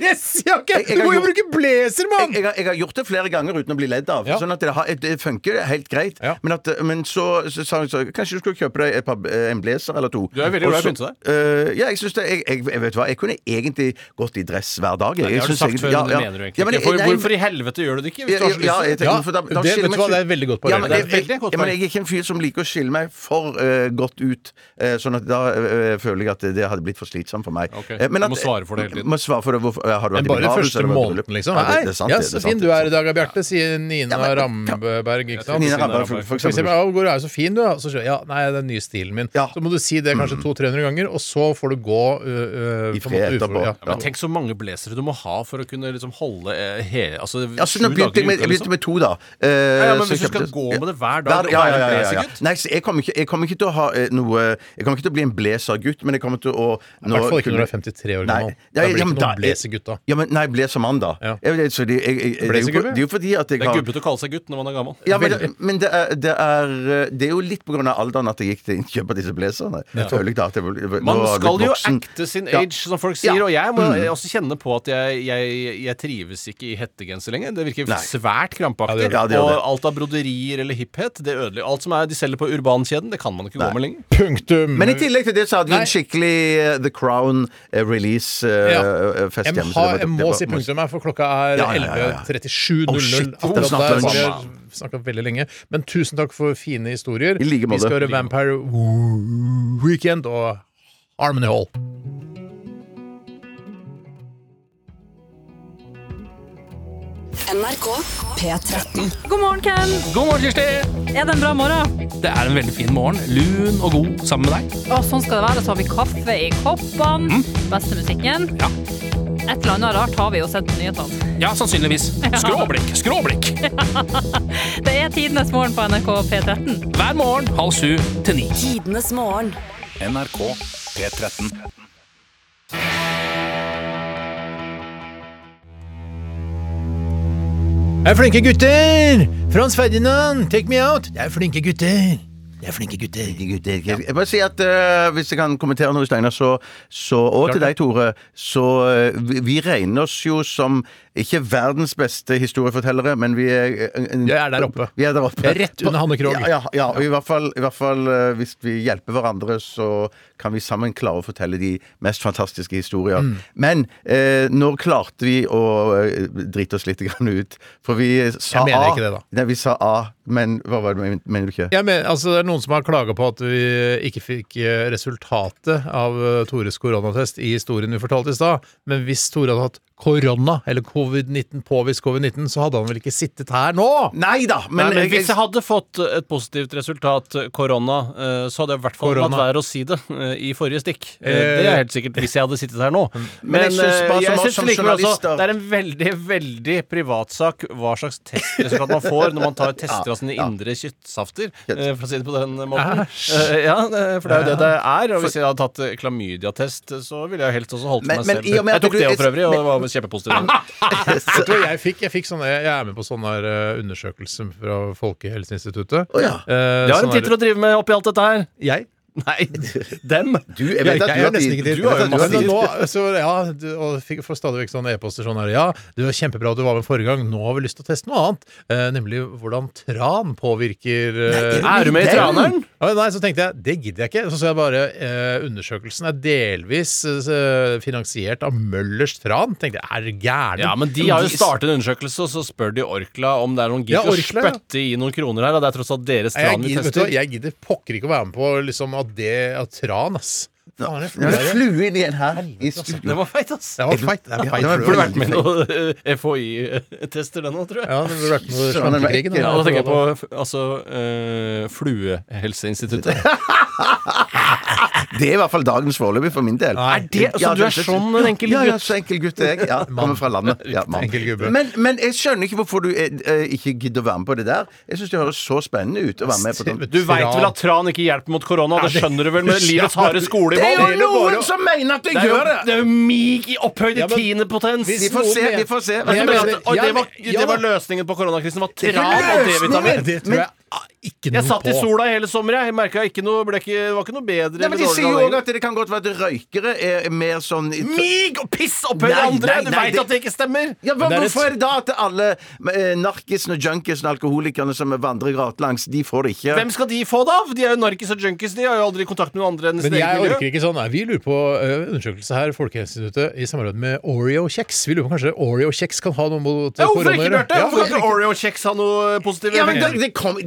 dressjakke! Jeg- jeg Du har må jo gjort- bruke blazer, jeg, mann! jeg, har, jeg har gjort det flere ganger uten å bli ledd av. Ja. Sånn at det, har, det funker helt greit. Ja. Men, at, men så, så sa hun så, kanskje du skulle kjøpe deg et par, eh, en blazer eller to. Du er veldig glad i å pynte deg. eh, ja, jeg synes det jeg, jeg, jeg vet hva, jeg kunne egentlig gått i dress hver dag. jeg. Det Jeg har du synes sagt jeg- før, ja, men det ja. mener du egentlig Ja, men ikke. For, nei, hvorfor i helvete gjør du det ikke? Hvis ja, du har så lyst ja, til jeg det? da det, vet du hva, det er veldig godt poeng. Ja, men, Det er jeg, veldig godt ja, men poeng. jeg er ikke en fyr som liker å skille meg for eh, godt ut. eh, sånn at da eh, føler jeg at det, hadde blitt for slitsomt for meg. Ok, Eh, men du må svare for det hele tiden. Må svare for det. Hvorfor, ja, har du Men vært i bare begravelse, første måneden, liksom. Nei, det, det er sant, ja, så fin du er i dag, Bjarte, sier Nina Ja, Ramberg. Ikke sant? Nina Ramberg, for, for eksempel, hvor er du så fin du er? Så sier ja, nei, det er den nye stilen min. Ja. Så må du si det kanskje 200-300 ganger, og så får du gå I fred etterpå. Ja. Ja, men tenk så mange blazere du må ha for å kunne liksom holde eh, he, altså, Ja, så nå sju begynte dager i med, uka, jeg begynte liksom. med to, da. Eh, Ja, men hvis du skal gå med det hver dag ja, ja, ja. Nei, jeg kommer ikke, jeg kommer ikke til å ha eh, noe Jeg kommer ikke til å bli en blazergutt, men jeg kommer til å I hvert fall ikke når du er 53 år gammel. Da blir ikke noen er- blazergutt da. Ja, men nei, blazermann, da. Ja. Jeg vet, så det, jeg, jeg, det, er jo, det er jo fordi at jeg Det er gubbete å kalle seg gutt når man er gammel. ja, men, det, men det, er, det, er, det er jo litt av alderen at jeg gikk til innkjøp av disse blazerne. Nå Man skal jo acte sin Ja. age, som folk sier. Ja. Og jeg må også kjenne på at jeg, jeg, jeg trives ikke i hettegenser lenger. Det virker Nei. svært krampaktig. Ja. Ja, og alt av broderier eller hipphet, det ødelegger Alt som er de selger på Urbankjeden, det kan man ikke gå med lenger. Punktum. Men i tillegg til det så hadde vi en skikkelig eh, The Crown eh, release-fest jeg, må ha, jeg må si punktum her, for klokka er Ja, ja, ja, ja. 11.37.00. Oh, shit. akkurat Det er snart der, så lunsj. vi har snakka veldig lenge. Men tusen takk for fine historier. Vi skal høre Vampire Weekend og Harmony Hall. NRK P13. God morgen, Ken. God morgen, Kirsti! Er det en bra morgen? Det er en veldig fin morgen. Lun og god sammen med deg. Og sånn skal det være. Så har vi kaffe i koppene. Beste musikken. Ja. Et eller annet rart har vi jo sett på nyhetene. Ja, sannsynligvis. Skråblikk, skråblikk! Det er tidenes morgen på NRK P13. Hver morgen halv sju til ni. Tidenes morgen. NRK P13. Det er flinke gutter! Frans Ferdinand, take me out! Det er flinke gutter. Det er flinke gutter. Jeg jeg bare si at eh, Hvis jeg kan kommentere noe, Steinar, så, så, og til deg, Tore, så eh, vi, vi regner oss jo som ikke verdens beste historiefortellere, men vi er eh, Vi er der oppe. Vi er der oppe. Rett under Hanne Krogh. Ja, ja, ja, og i hvert fall, i hvert fall eh, hvis vi hjelper hverandre, så kan vi sammen klare å fortelle de mest fantastiske historier. Mm. Men eh, nå klarte vi å eh, drite oss litt ut, for vi sa Jeg mener A. ikke det, da. Nei, vi sa A, men hva var det, mener du ikke? Jeg mener, altså, det er noen som har klaga på at vi ikke fikk eh, resultatet av eh, Tores koronatest i historien vi fortalte i stad. Men hvis Tore hadde hatt korona, eller covid-19, påvist covid-19, så hadde han vel ikke sittet her nå? Nei da! Men, Men, hvis jeg hadde fått et positivt resultat, eh, korona, eh, så hadde jeg i hvert fall latt være å si det eh, i forrige stikk. Eh, Det er helt sikkert hvis jeg hadde sittet her nå. Men, jeg synes bare som jeg syns likevel også det er en veldig, veldig privatsak hva slags testresultat man får når man tar tester av sine indre kjøttsafter, for å si det på den måten. Ja, for det er jo det det er. Og hvis jeg hadde tatt klamydiatest, så ville jeg helst også holdt Men- meg selv. Jeg tok det for øvrig, og det var kjempepositiv. Vet du hva jeg fikk? Jeg, fikk sånne, jeg er med på sånn her eh, undersøkelse fra Folkehelseinstituttet. Oh, ja. Eh, Det har en titter å drive med oppi alt dette her. Jeg? Nei, dem. Du, jeg Jeg, vet jeg, at er du har nesten ikke tid. Du har jo masse nå, så, ja, du, og fikk, får stadig vekk sånne e-poster sånn her Ja, det var kjempebra at du var med forrige gang. Nå har vi lyst til å teste noe annet. Eh, nemlig hvordan tran påvirker eh, Er du med i Traneren? ja, Nei, så tenkte jeg det gidder jeg ikke. Så så jeg bare eh, undersøkelsen er delvis eh, finansiert av Møllers Tran. Tenkte jeg, er gæren? Ja, men de har jo startet en undersøkelse, og så spør de Orkla om det er noen Ja, å spytte i noen kroner her. Og det er tross alt deres Nei, Jeg tran vi gidder, du jeg gidder pokker ikke å være med på liksom, at det er tran, ass. Faen, er det flue inn igjen her. I studio. Den var feit, ass. Det var feit. Det er Ja, feit det. Burde vært med i noen eh, FHI-tester, den òg, tror jeg. Ja, det burde vært med var. Ja, da tenker jeg på altså, uh, Fluehelseinstituttet. Det er i hvert fall dagens foreløpig for min del. Er det, altså, du er sånn en enkel ja, ja, så enkel gutt er jeg. Ja, kommer fra landet. Ja, mann. Men, men jeg skjønner ikke hvorfor du eh, eh, ikke gidder å være med på det der. Jeg syns det høres så spennende ut å være med på det. Du veit vel at tran ikke hjelper mot korona? Det skjønner du vel med livets harde Det er jo noen som mener at det Det gjør det! det er jo mig i opphøyd i Ja, tiendepotens. Vi får se, vi får se. Det, var, det var løsningen på koronakrisen. var er tran og. D-vitamin. Ah, ikke noe Jeg satt i på. sola hele sommer. Jeg merka ikke noe, ble ikke, det var ikke noe bedre. Nei, men De sier jo òg at det kan godt være at røykere er mer sånn Mig og piss opphøyd i Nei, nei, Du veit det- at det ikke stemmer! ja, Men Hvorfor er det da at alle eh, narkisene junkiesene alkoholikerne som vandrer gatelangs, de får det ikke? Hvem skal de få, det av? De er jo narkis og junkies. De har jo aldri kontakt med noen andre enn sitt Men jeg eget miljø. orker ikke sånn. Nei, Vi lurer på uh, undersøkelse her, Folkehelseinstituttet, i samarbeid med Oreo-kjeks. Vi lurer på kanskje Oreo-kjeks kan ha noe mot Ja, hvorfor korona ikke, å gjøre? Bjarte? Ja, Hvorfor kan hvorfor ikke ikke? Oreo-kjeks ha noe positivt? Ja, men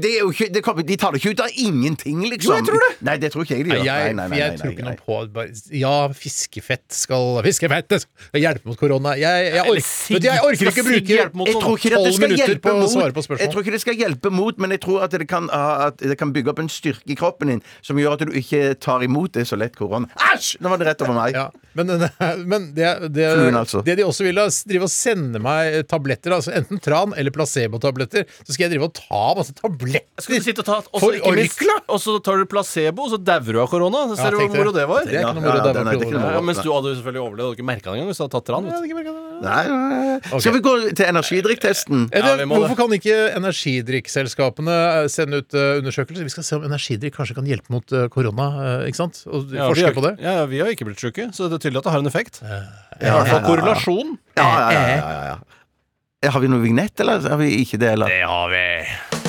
det, er jo ikke, det kommer, De tar det ikke ut av ingenting, liksom. Jo, jeg tror det. Nei, det tror ikke jeg de Nei, gjør. jeg, Nei, nei, nei, jeg tror ikke noe på bare, Ja, fiskefett skal Fiskefett skal hjelpe mot korona. Jeg, jeg, orker, sigg. jeg orker ikke bruke hjelp mot Jeg det skal minutter på å mot svare på Jeg tror ikke det skal hjelpe mot, men jeg tror at det kan, at det kan bygge opp en styrke i kroppen din som gjør at du ikke tar imot det så lett korona. Æsj! Nå var det rett over meg. Ja, men, men det, det, altså. det de også vil, da, drive og sende meg tabletter, altså enten tran eller placebotabletter, så skal jeg drive og ta masse tabletter. Skal du sitte og ta og For så, ikke minst, og så tar du placebo, og så dauer du av korona? Så ser du hvor moro det var. Det er ikke noe moro. noe korona. Ja, mens du hadde selvfølgelig overlevd. Du hadde ikke merka det engang hvis du hadde tatt tran. vet. Nei, nei. Skal vi gå til energidrikktesten? Er Ja, hvorfor kan ikke energidrikkselskapene sende ut eh, undersøkelser? Vi skal se om energidrikk kanskje kan hjelpe mot eh, korona. eh, ikke sant? Og Ja, forske har, på det. ja, vi har ikke blitt sjuke, så det er tydelig at det har en effekt. I hvert fall ja, ja. korrelasjon. Ja, ja, ja, ja, ja. Ja, Har vi noe vignett, eller har vi ikke det? Eller? Det har vi.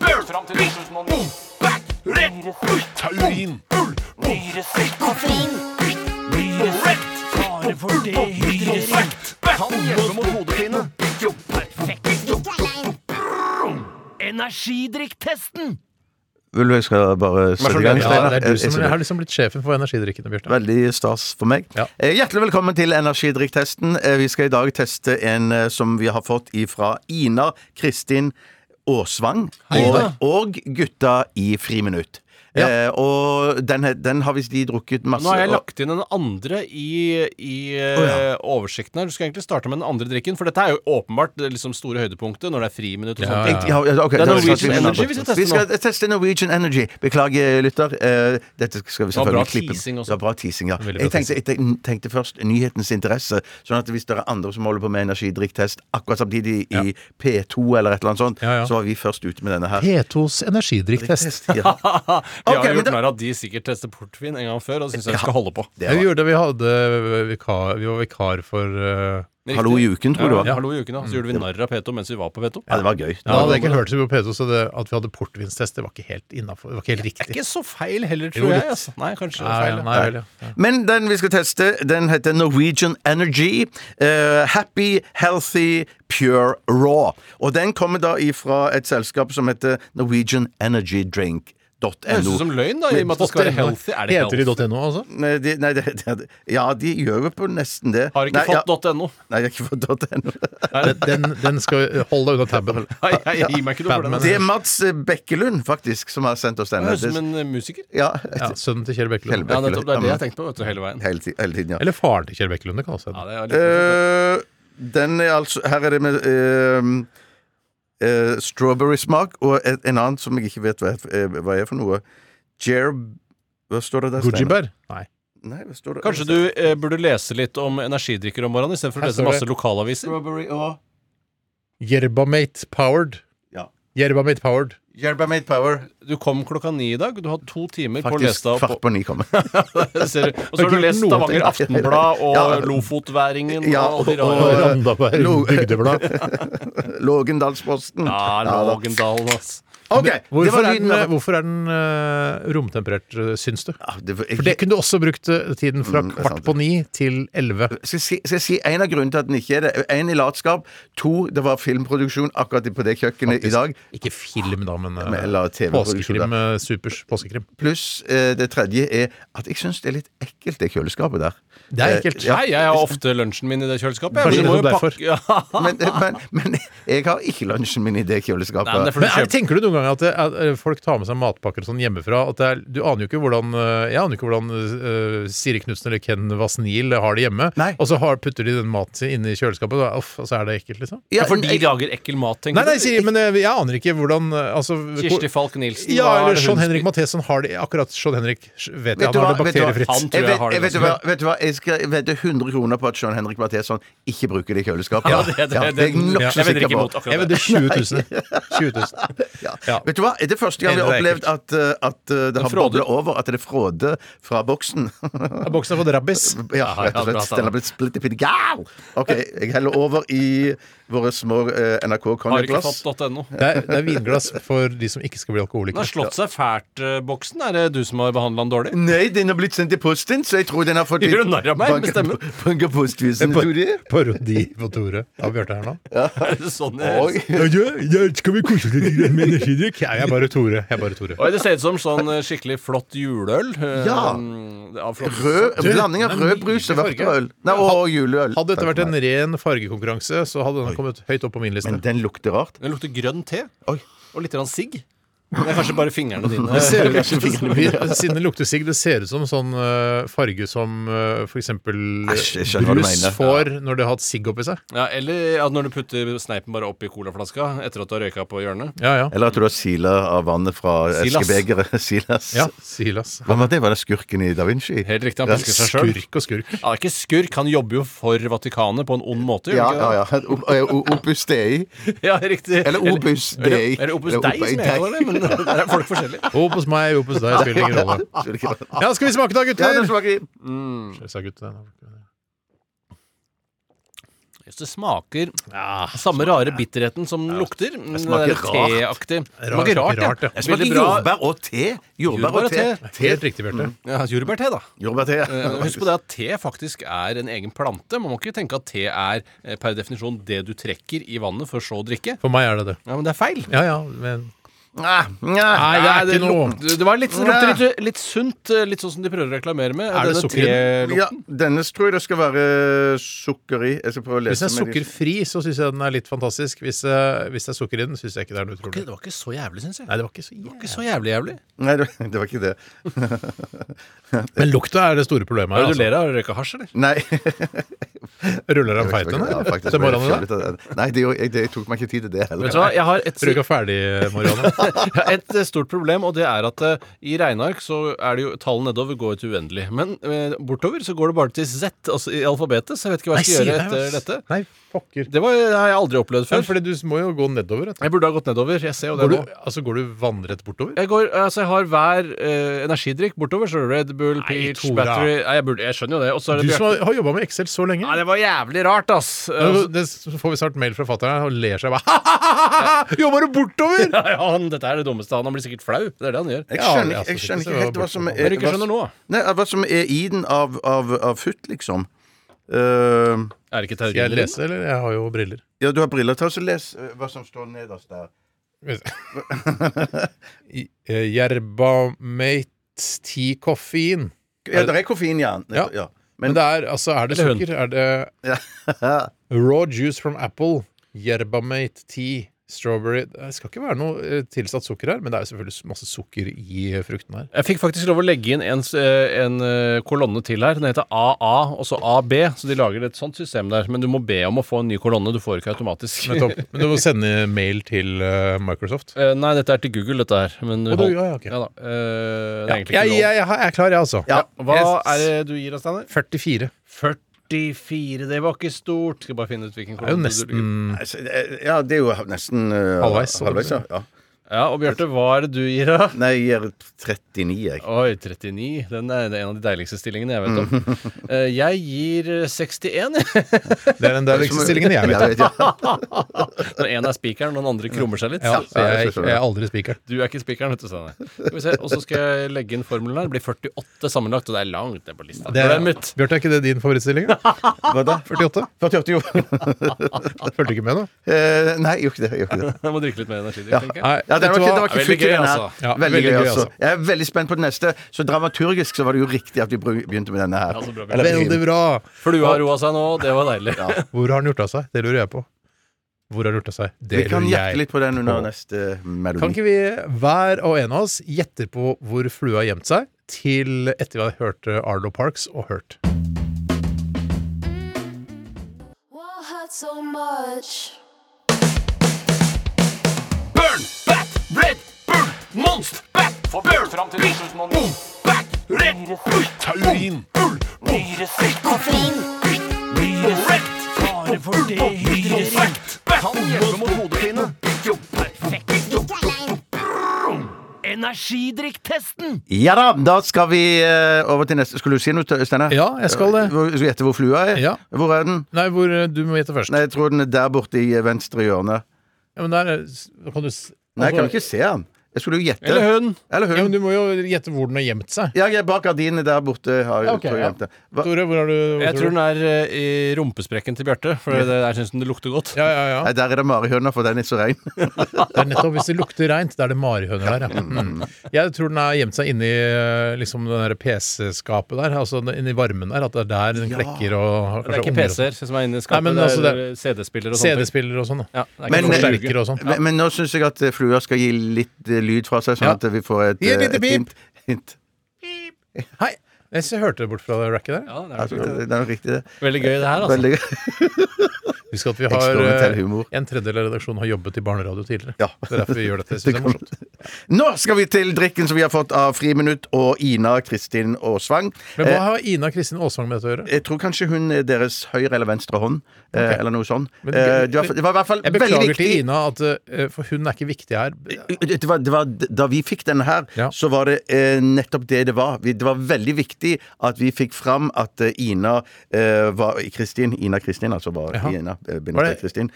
Bat, burn, fram til 2009. Bat, red, taurin, bull, nyresekk, koffein, nyresekk, fare for dehydrering, kan hjelpe mot hodepine. Perfekt. Energidrikktesten. Vil du jeg skal bare sette i gang? Ja, det er du som har liksom blitt sjefen for energidrikkene, Bjarte. Veldig stas for meg. Ja. Eh, Hjertelig velkommen til energidrikktesten. Eh, Vi skal i dag teste en eh, som vi har fått ifra Ina Kristin Aasvang og, og gutta i Friminutt. Ja. Eh, og den, den har visst de drukket masse Nå har jeg lagt inn den andre i, i oh, ja. oversikten her. Du skal egentlig starte med den andre drikken, for dette er jo åpenbart det liksom store høydepunktet når det er friminutt og Ja, sånne ja. ting. Ja, ja, Okay, Det er Norwegian vi Energy vi skal teste Vi skal teste Norwegian Energy. Beklager, lytter. Eh, dette skal vi selvfølgelig klippe. Det var bra teasing, ja. Jeg tenkte, jeg tenkte- først nyhetens interesse. Sånn at hvis det er andre som holder på med energidrikktest akkurat samtidig i P2 eller et eller annet sånt, Ja, ja. så var vi først ute med denne her. P2s energidrikktest. Ja. Jeg har gjort narr av at de sikkert tester portvin en gang før, og syns jeg vi skal holde på. Det vi gjorde det. Vi hadde vikar, vi var vikar for uh, hallo i uken, tror du ja. Ja, hallo i uken, ja. Så gjorde vi narr av P2 mens vi var på P2. Ja, det var gøy. Ja, hadde ikke hørt så mye på P2, så det, at vi hadde portvinstest, det var ikke helt innafor. Det var ikke helt Det er ikke så feil heller, Jo, tror jeg. Altså. Nei, kanskje Nei, feil. ja. nei, vel, ja. Ja. Men den vi skal teste, den heter Norwegian Energy. Uh, happy, healthy, pure raw. Og den kommer da ifra et selskap som heter Norwegian Energy Drink. Det høres ut som løgn, da, i og med at det skal være healthy. Er det Heter de .no, altså? Nei, de, nei det, det, ja, de gjør jo på nesten det. Har ikke nei, ja, fått .no. Nei, jeg har ikke fått .no. Den, den skal holde deg unna tabben. Nei, jeg gir meg ikke noe for den. Det er Mats Bekkelund, faktisk, som har sendt oss den. høres ut som en eh, musiker. Ja, Ja, sønnen til Kjell Bekkelund. Kjell Ja, nettopp. Det er det jeg tenkte på vet du, hele veien. hele, hele tiden, ja. Eller faren til Kjell Bekkelund, det kan også Ja, hende. det er litt Eh, den er altså Her er det med eh, eh, strawberry-smak, og et, en annen som jeg ikke vet hva er, eh, hva er for noe. Jer... Hva står det der? Steinar? Gujibær? Nei. Nei, hva står det? Kanskje du eh, burde lese litt om energidrikker om morgenen istedenfor å Her lese står det- masse lokalaviser? Strawberry og Yerbamate Powered. Ja. Yerbamate Powered. Yerba Made Power. Du kom klokka ni i dag. Du har to timer på å lese deg opp. kvart på ni kommer. Og så har du lest Stavanger Aftenblad og Ja. Lofotværingen Ja, og og, Og og Randaberg Bygdeblad. Lågendalsposten. Ja, Lågendal, Lågendalen, ass. OK! det Hvorfor var er den, hvorfor er den eh, romtemperert, eh, syns du? Ja, det var- jeg- For det kunne du også brukt eh, tiden fra Mm, det er kvart sant. på ni til elleve. skal jeg, si, skal jeg si en av grunnene til at den ikke er det? En i latskap. To, det var filmproduksjon akkurat på det kjøkkenet i dag. Ikke film, da, men, Men- eller påskekrim. eh, Supers påskekrim. Pluss eh, det tredje er at jeg syns det er litt ekkelt, det kjøleskapet der. Det er ekkelt. Eh, ja. Nei, jeg har ofte lunsjen min i det kjøleskapet. Kanskje Du må jo nettopp pakke- Ja. Men, men, men jeg har ikke lunsjen min i det kjøleskapet. Nei, men det er fordi Men du er, kjøper tenker du noen gang at, det, at eh, folk tar med seg matpakker og sånn hjemmefra? At det er, du aner jo ikke hvordan eh, Jeg aner jo ikke hvordan uh, Siri Knutsen eller Ken Vasnil har det hjemme. Nei. Og så har, putter de den maten sin inne i kjøleskapet, og, uff, og så er det ekkelt, liksom. Ja, for de lager ekkel mat, tenker Nei, nei. Siri, men jeg, jeg aner ikke hvordan eh, altså, Kirsti Falk Nilsen. Ja, er eller John Henrik? Matheson har det Akkurat John Henrik vet jeg, Vet han har hva- det vet bakteriefritt. Han tror Jeg jeg vet, har det jeg vet, ganske hva, vet du hva, jeg skal vedde 100 kroner på at John Henrik Matheson ikke bruker det i kjøleskapet. Ja, det- det- Ja, det- det er jeg jeg nokså sikker på. Jeg vet det 20 000. 20 000. Ja. Ja. Vet du hva? Er det første gang vi har opplevd at, uh, at uh, det har bobla over? At det er fråde fra boksen? Boksen har fått rabbis. ja, rett og ja, slett. Den har blitt splitter pitt gal! OK, jeg heller over i våre små uh, NRK Har ikke fått .no. Det er, det er vinglass for de som ikke skal bli Den har slått seg fælt, eh, boksen. Er det du som har behandla den dårlig? Nei, den har blitt sendt i posten, så jeg tror den har fått Gjør du narr av meg med banka- postvisen, Tore. Parodi på Tore av Bjarte her nå. Er det sånn jeg Oi. Ja, ja, ja, skal vi kose litt med energidrikk? Ja, jeg er bare Tore. Jeg er bare Tore. Oi, det ser ut som sånn eh, skikkelig flott juleøl. eh, Ja. av flott- Rød, Du, blanding av rød brus og farge. vørterøl. Nei, og juleøl. Hadde dette vært en ren fargekonkurranse, så hadde den kommet høyt opp på min liste. Men den lukter rart. Den lukter grønn te. Oi. Og litt grann sigg. Det er kanskje bare fingrene dine. Det ser ut, siden det lukter sigg, det ser ut som sånn øh, farge som f.eks. hva du brus får når det har hatt sigg oppi seg. Ja, eller at når du putter sneipen bare oppi colaflaska etter at du har røyka på hjørnet. Ja, ja. Eller at du har sila av vannet fra Silas. eskebegeret. Silas. ja Silas. Hva var det? Var det skurken i Da Vinci? Helt riktig, han pisker seg sjøl. Skurk og skurk. Er ikke skurk, han jobber jo for Vatikanet på en ond måte. Ja, ja, ja. Opus Dei. ja riktig. Eller Opus eller, Dei. Eller Opus Dei, som jeg kaller det. Der er folk forskjellige. Hop hos meg, hop hos deg, spiller ingen rolle. Ja, skal vi smake da, Ja, gutter? det smaker mm. sa gutter. Hvis det smaker samme rare bitterheten som den lukter. Det smaker rart teaktig. Det smaker rart, ja. ja. Det smaker bra. jordbær og te. Jordbær og te. Helt riktig, Bjarte. Ja, Jordbærte, da. Jordbærte. ja. Husk på det at te faktisk er en egen plante. Man må ikke tenke at te er eh, per definisjon det du trekker i vannet for så å drikke. For meg er det det. Ja, Men det er feil. Ja, ja, men Nei, nei. Nei, det er ikke noe. det var litt, det lukter litt, litt sunt, eh, litt sånn som de prøver å reklamere med. Er det Denne sukker i den? Ja, denne tror jeg det skal være sukker i. Jeg skal prøve å lese Hvis den er med de- sukkerfri, så syns jeg den er litt fantastisk. Hvis, eh, hvis det er sukker i den, syns jeg ikke det er noe utrolig. Det var ikke så jævlig, syns jeg. Nei, det var ikke så Ikke jævlig. så jævlig jævlig. Nei, det, det var ikke det. Men lukta er det store problemet Hva her. er det du Altså. ler av? Røyka hasj, eller? Nei. Ruller han feiten, Ja, eller? faktisk. Til morgenen, da? Nei, det, gjorde- jeg, det tok meg ikke tid til det heller. Vet du hva, jeg har et, Røyka ferdig, Marianne. et eh, stort problem, og det er at eh, i regneark så er det jo tallet nedover går til uendelig. Men eh, bortover så går det bare til Z, altså i alfabetet, så jeg vet ikke hva jeg skal gjøre etter dette. Nei, pokker. Det, var, det har jeg aldri opplevd Ja, før. fordi du må jo gå nedover. vet du. Jeg burde ha gått nedover. Jeg ser jo det Går nå. du, altså, går du vannrett bortover? Jeg, går, altså jeg har hver eh, energidrikk bortover. Så er Red Bull, Nei, Peach, Tora. Battery Nei, jeg, burde, jeg skjønner jo det. Og så er Du det som Bjarte. har, har jobba med Excel så lenge. Nei, det var jævlig rart, ass. Altså, det så får vi snart mail fra fatter'n og ler seg bare Jobber du bortover?! ja, han, dette er det dummeste. Han, blir sikkert flau. Det er det han gjør. Jeg skjønner, altså, jeg skjønner ikke helt hva som er det du ikke hva- skjønner nå? Nei, hva som er i den av, av, av futt, liksom. Uh, Er det ikke Skal jeg lese, eller? Jeg har jo briller. ja, du har briller. Ta og Les uh, hva som står nederst der. Jerbamate eh, tea koffein. Ja, det er koffein, ja. Ja. ja. Men det er, altså, er det sukker? Er det raw juice from apple, Jerbamate tea, strawberry Det skal ikke være noe eh, tilsatt sukker her, men det er jo selvfølgelig masse sukker i eh, frukten her. Jeg fikk faktisk lov å legge inn en, eh, en kolonne til her. Den heter AA, og så AB. Så de lager et sånt system der. Men du må be om å få en ny kolonne. Du får ikke automatisk. Nettopp. Men du må sende mail til Microsoft. Nei, dette er til Google, dette her. Men Å, du- ja, ja, ok. ja da. Det Ja, egentlig jeg, ikke lov. jeg, jeg, er klar, jeg, altså. Ja. Hva er det du gir oss, Steinar? 44. 44. Det var ikke stort. Skal bare finne ut hvilken Det er jo nesten er- ja, det er jo nesten uh, Halvveis, halvveis ja. ja. Ja, og Bjarte, hva er det du gir, da? Nei, jeg gir 39, jeg. Oi, 39. Den er en av de deiligste stillingene jeg vet om. Eh, jeg gir 61, jeg. Det er den deiligste stillingen jeg vet. vet ja. Når én er spikeren, og den andre krummer seg litt. Ja, så jeg, jeg er aldri spikeren. Du er ikke spikeren, vet du. Steinar. Skal vi se, Og så skal jeg legge inn formelen her. Det blir 48 sammenlagt, og det er langt ned på lista. Det er, Glemmet. Bjarte, er ikke det din favorittstilling? da? Hva da? 48? 48, jo. Fulgte ikke med nå? Eh, nei, jeg gjorde ikke det. Jeg gjorde ikke det. Jeg må drikke litt mer energi. Tenker jeg. Nei, Ja, det var ikke, det var ikke Veldig futt i gøy, den her. altså. Ja, veldig, veldig gøy, altså. altså. Jeg er veldig spent på den neste. Så dramaturgisk så var det jo riktig at vi begynte med denne her. Ja, bra, bra, Veldig bra. Flua har roa seg nå, det var deilig. Hvor har den gjort av seg? Det lurer jeg på. Hvor har den gjort av seg? Det Vi kan gjette litt på den under på. neste Kan ikke vi, hver og en av oss, gjette på hvor flua har gjemt seg, til etter vi har hørt eh, Arlo Parks og hurt so much? Monst, Back! for burn, fram til boom, bat, red, ull, taurin, ull, nyresekk, Koffein. nyresekk, fare for dehydrering, kan hjelpe mot hodepine, perfekt, energidrikktesten. Ja da, da skal vi eh, over til neste. Skulle du si noe, Steinar? Ja, jeg skal det. Hvor- Skal du gjette hvor flua er? Ja. Hvor er den? Nei, hvor eh, du må gjette først. Nei, jeg tror den er der borte i venstre hjørne. Ja, men der er- kan du s- Nei, jeg kan altså- ikke se den. Jeg skulle jo gjette. Eller hun. Eller Ja, men du må jo gjette hvor den har gjemt seg. Ja, jeg bak gardinene der borte. Har, Ja, okay, tror jeg ja. Hva? Tore, hvor har du hvor Jeg tror den er eh, i rumpesprekken til Bjarte, for det, der syns den det lukter godt. Ja, ja, ja. Nei, der er det marihøna, for den er så rein. Det er nettopp hvis det lukter reint, da er det marihøner der, ja. Mm. Jeg tror den har gjemt seg inni eh, liksom det der PC-skapet der, altså inni varmen der, at det er der den klekker og Det er ikke PC-er som er inne i skapet, Nei, men det altså, er CD-spiller og sånn. sånt. CD-spiller og sånn. Ja, Men-. Men, men nå syns jeg at eh, flua skal gi litt lyd fra seg, sånn at vi får et, et eh, lite et pip. hint. hint. Hei! Jeg jeg hørte det bort fra det racket der. Ja, det er nok det er nok riktig, det. Veldig gøy, det her, altså. Veldig Husk at vi har eh, humor. en tredjedel av redaksjonen har jobbet i barneradio tidligere. Ja. Det er derfor vi gjør dette. Jeg synes det er morsomt. Nå skal vi til drikken som vi har fått av Friminutt og Ina Kristin Aasvang. Men hva Eh, har Ina Kristin Aasvang med dette å gjøre? Jeg tror kanskje hun er deres høyre eller venstre hånd, Okay. Eller noe sånt. Men- Eh, det, var, det var i hvert fall veldig viktig. Jeg beklager til Ina, at, eh, for hun er ikke viktig her. Det var, det var, da vi fikk denne her, Ja. så var det eh, nettopp det det var. Det var veldig viktig at vi fikk fram at eh, Ina eh, var Kristin, Ina Kristin, altså var Jaha. Ina eh, Var det- Kristin.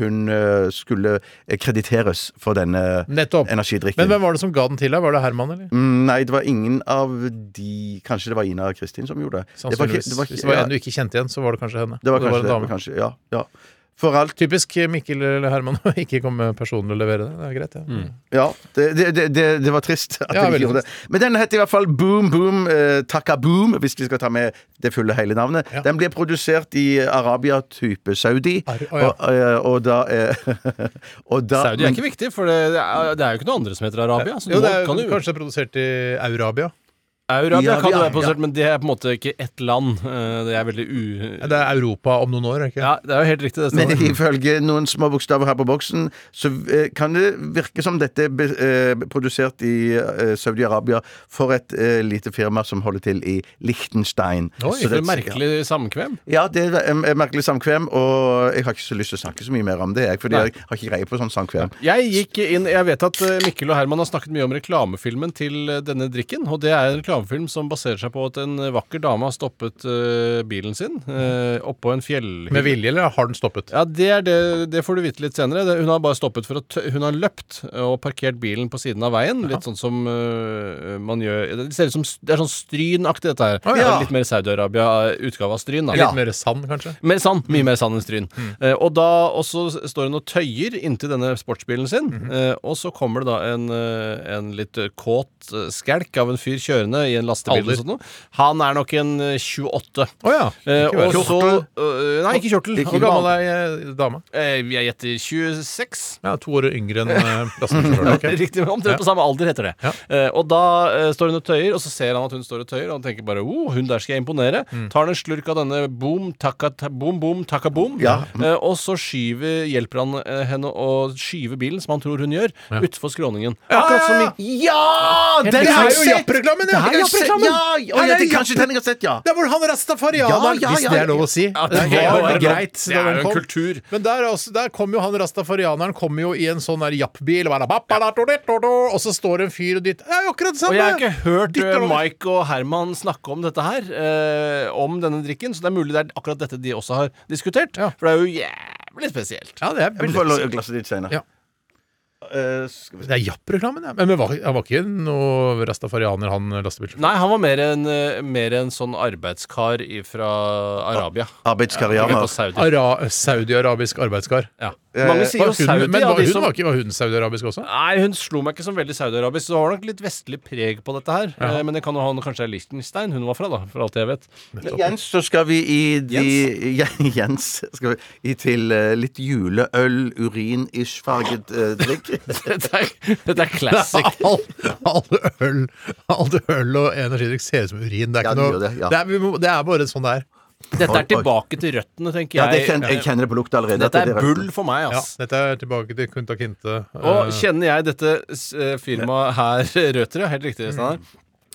Hun skulle krediteres for denne Nettopp. energidrikken. Men hvem var det som ga den til deg? Var det Herman, eller? Mm, Nei, det var ingen av de Kanskje det var Ina Kristin som gjorde det. Det var det var Hvis det var en du ikke kjente igjen, så var det kanskje henne. det var kanskje en det. var Kanskje, ja, ja. For alt. Typisk Mikkel eller Herman å ikke komme personlig og levere det. Det er greit, ja. Ja, det, det, det, det, det var trist at Ja, de ikke gjorde det. Men den heter i hvert fall Boom Boom eh, Taka Boom, hvis vi skal ta med det fulle hele navnet. Ja. Den blir produsert i Arabia, type Saudi. Ar- oh, ja. og, eh, og da eh, og da, Saudi er ikke viktig, for det er, det er jo ikke noe andre som heter Arabia. Så Jo, det er kan du, kanskje produsert i Eurabia. Arabia Ja, kan jo være være produsert, men det er på en måte ikke ett land. Eh, Det er veldig u... Ja, Det er Europa om noen år, er det ikke? Ja, det er jo helt riktig. Det Men ifølge noen små bokstaver her på boksen, så eh, kan det virke som dette er eh, produsert i Saudi-Arabia for et lite firma som holder til i Liechtenstein. Oi, Så For det- et merkelig samkvem. Ja, det er et merkelig samkvem, og jeg har ikke så lyst til å snakke så mye mer om det, jeg, fordi Nei. jeg har ikke greie på sånn samkvem. Jeg gikk inn, jeg vet at Mikkel og Herman har snakket mye om reklamefilmen til denne drikken. Og det er en reklamefilm som baserer seg på at en vakker dame har stoppet uh, bilen sin uh, oppå en fjellhylle. Med vilje, eller har den stoppet? Ja, det, er det, det får du vite litt senere. Det, hun har bare stoppet for tø Hun har løpt og parkert bilen på siden av veien. Litt sånn som uh, man gjør Det ser ut som Det er sånn Stryn-aktig, dette her. Å, ja. Litt mer Saudi-Arabia-utgave av Stryn. da Litt mer sand, kanskje? Mer sand. Mye mer sand enn Stryn. Eh, og da også står hun og tøyer inntil denne sportsbilen sin. eh, og så kommer det da en, en litt kåt skjelk av en fyr kjørende i en lastebil. Alder? og sånt noe. Han er nok en eh, 28. Å ja. Eh, og så øh, Nei, ikke kjortel. Hvor gammel er eh, dama? Eh, Jeg gjetter 26. Ja, To år yngre enn uh, lastebilsjåføren. ok. Riktig, omtrent på samme alder heter det. Ja. Eh, og da eh, står hun og tøyer, og så ser han at hun står og tøyer, og han tenker bare oh, hun der skal jeg imponere. Mm. Tar en slurk av denne boom, takka, ta, boom, boom, takka, boom, Ja. eh, og så skyver, hjelper han eh, henne å skyve bilen, som han tror hun gjør, utfor skråningen. Akkurat som i Ja! Det er jo Japp-reklamen, ja! Det er Japp-reklamen! Ja, ja, ja, er kanskje den jeg har sett, ja. Det var han rastafarianeren, Ja, ja, hvis ja, det er ja. lov å si. Ja, det det var var greit det da er den jo en kom. kultur. Men der, også, der kom jo han rastafarianeren kom jo i en sånn jappbil, og så står det en fyr og dytter. Det er jo akkurat det samme! Og jeg har ikke hørt Dytter eh. Mike og Herman snakke om dette her, eh, om denne drikken, så det er mulig det er akkurat dette de også har diskutert. Ja. For det er jo jævlig spesielt. Ja, det er veldig la- Eh, vi. Det er Japp-reklamen, ja. Men, han var, han var ikke noe rastafarianer, han lastebilsjåføren? Nei, han var mer en, eh, mer en sånn arbeidskar fra Arabia. Arbeidskarianer. Saudi. Ara Saudi-arabisk arbeidskar. Ja. Mange sier jo Saudi. men var hun, som- var, ikke, var hun saudi-arabisk også? Nei, hun slo meg ikke som veldig saudi-arabisk. Så det var nok litt vestlig preg på dette her. Ja. Men det kan jo ha kanskje er Liechtenstein hun var fra, da, for alt jeg vet. Men Jens, så skal vi i de, Jens, Jens skal vi i til eh, litt juleøl, urin-ish farget eh, drikk. Dette er, dette er classic. All, all, øl all øl og energidrikk ser ut som urin. Det er, Ja, ikke noe, det, ja. det, er, det er bare sånn det er. Dette er tilbake til røttene, tenker Ja, det jeg. kjenner, jeg kjenner det på lukta allerede. Dette er bull for meg, Ja, dette er tilbake til Kunta Kinte. Og Eh, kjenner jeg dette eh, firmaet her, Røtere, helt riktig, Steinar.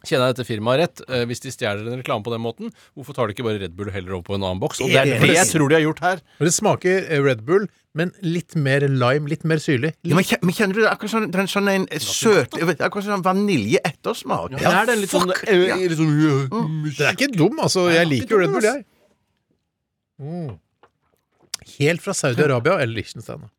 Kjenner jeg dette firmaet rett? Eh, hvis de stjeler en reklame på den måten, hvorfor tar de ikke bare Red Bull og heller over på en annen boks? Og det er det jeg tror de har gjort her. og det smaker eh, Red Bull, men litt mer lime, litt mer syrlig. Ja, men, kjenner du det akkurat sånn, den sånn en søt Akkurat sånn vanilje-ettersmak? Det er den litt sånn, eh, litt sånn Den er ikke dum, altså. Jeg liker jo Red Bull, jeg. Mm. Helt fra Saudi-Arabia eller Liechtenstein.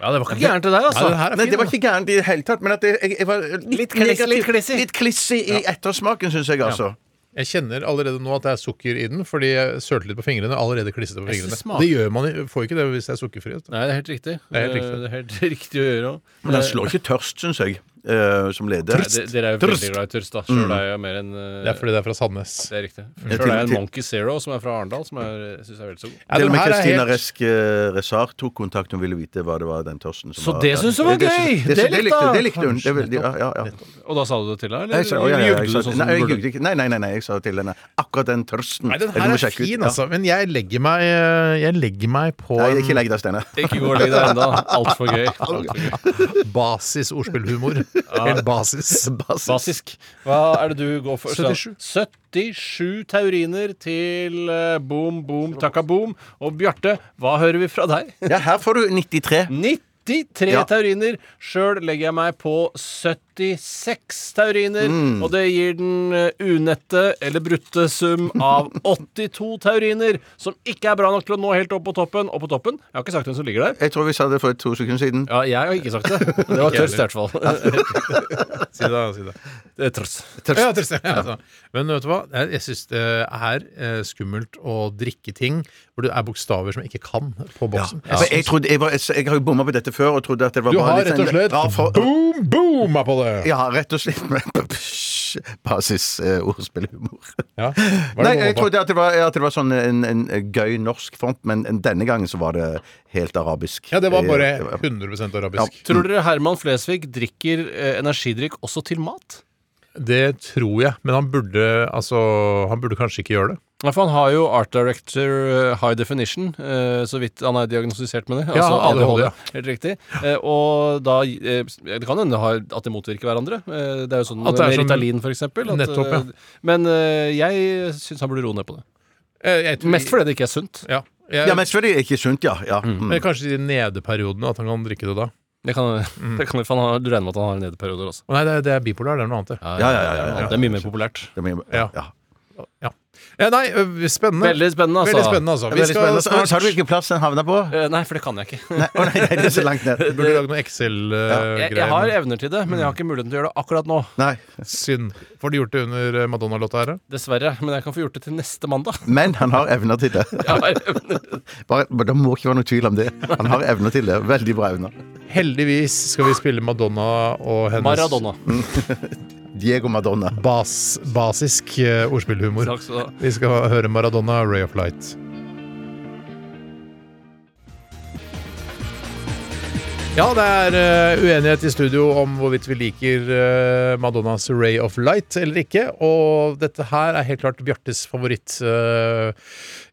Ja, det var ikke gærent, det der, altså. den det, Nei, det var ikke gærent i det hele tatt, men at det, jeg, jeg var litt, Litt kliss- litt klissig i ettersmaken, syns jeg, altså. Jeg kjenner allerede nå at det er sukker i den, fordi jeg sølte litt på fingrene. Allerede klissete på fingrene. det gjør man jo- får ikke det hvis det er sukkerfrihet. Nei, det er helt riktig. Det er helt riktig. Det er helt riktig å gjøre òg. Men den slår ikke tørst, syns jeg, eh, som leder. Dere er jo veldig glad i tørst, da. Sjøl er jeg mer enn uh, Det er fordi det er fra Sandnes. Det er riktig. Sjøl er jeg en Monkey Zero, som er fra Arendal, som jeg syns er veldig så god. Ja, Til og med helt- Resk eh, Resar tok kontakt. Hun ville vite hva det var den tørsten som Så var det synes hun var Det- det gøy! Det, Det det, likte det likte hun. Det, vil- ja, ja, ja. Og da sa du det til henne, eller jugde du sånn som du burde? Nei, nei, nei, nei, jeg sa til henne akkurat den tørsten. Nei, den her er fin, altså. Men jeg legger meg, eh, jeg legger meg på Nei, ikke legg deg, Steinar. Ikke gå og legg deg ennå. Altfor gøy. Alt for gøy. basis ordspillhumor. Helt basis. Basisk. Hva er det du går for? 77. 77 tauriner til eh, boom, boom, takka boom. Og Bjarte, hva hører vi fra deg? Ja, her får du 93. 93 Ja. tauriner. Sjøl legger jeg meg på 76 tauriner. Mm. Og det gir den eh, unette eller brutte sum av 82 tauriner. Som ikke er bra nok til å nå helt opp på toppen. Og på toppen Jeg har ikke sagt hvem som ligger der. Jeg tror vi sa det for to sekunder siden. Ja, jeg har ikke sagt det. Det var tørst, i hvert fall. Si det, si det. Det er tørst. Ja, tørst ja, altså. Men vet du hva? Jeg, jeg syns det er eh, skummelt å drikke ting hvor det er bokstaver som jeg ikke kan på boksen. Jeg, trodde, jeg, var, jeg, jeg har jo bomma på dette før og trodde at det var Du bare har rett og sånn- slett Ja, boom, booma på det! Ja, rett og slett med basis-ordspillhumor. Ja. Nei, jeg trodde at det var, at det var sånn en, en gøy norsk font, men denne gangen så var det helt arabisk. Ja, det var bare 100% arabisk. Tror dere Herman Flesvig drikker eh, energidrikk også til mat? Det tror jeg, men han burde, altså, han burde kanskje ikke gjøre det. Ja, for han har jo Art Director eh, High Definition, eh, så vidt han er diagnostisert med det. Ja, altså ADHD, ja. Helt riktig. Eh, og da eh, Det kan hende at det motvirker hverandre. Eh, det er jo sånn er med Ritalin, for eksempel. at, Nettopp, ja. Men eh, jeg syns han burde roe ned på det. Jeg, jeg tror- Mest fordi det ikke er sunt. Ja. Jeg, Ja, mest fordi er det ikke sunt, ja. ja. Mm. men kanskje i de nedeperiodene at han kan drikke det da. Det kan, Mm. det kan, for han har, Du regner med at han har nedeperioder også. Nei, det, det er bipolar, det er noe annet. det. Ja, ja, ja, ja, ja. Det er mye mer populært. Det må- Ja. ja. Ja. Ja, nei, spennende. Veldig spennende, altså. Veldig spennende, altså. Vi Veldig skal spennende. snart Sa du hvilken plass den havna på? Eh, Nei, for det kan jeg ikke. Nei, å, nei, nei, det er så langt ned. Burde lage noe Jeg, Excel-greier. jeg har evner til det, men jeg har ikke muligheten til å gjøre det akkurat nå. Nei. Synd. Får du gjort det under eh, Madonna-låta her, da? Dessverre. Men jeg kan få gjort det til neste mandag. Men han har evner til det. Jeg har evner. Bare, bare, det må ikke være noe tvil om det. Han har evner til det. Veldig bra evner. Heldigvis skal vi spille Madonna og hennes Maradona. Diego Madonna. Bas, basisk eh, ordspillhumor. Takk skal du ha. Vi skal høre Maradona, Ray of Light. Ja, det er eh, uenighet i studio om hvorvidt vi liker eh, Madonnas Ray of Light eller ikke. Og dette her er helt klart Bjartes favoritt eh,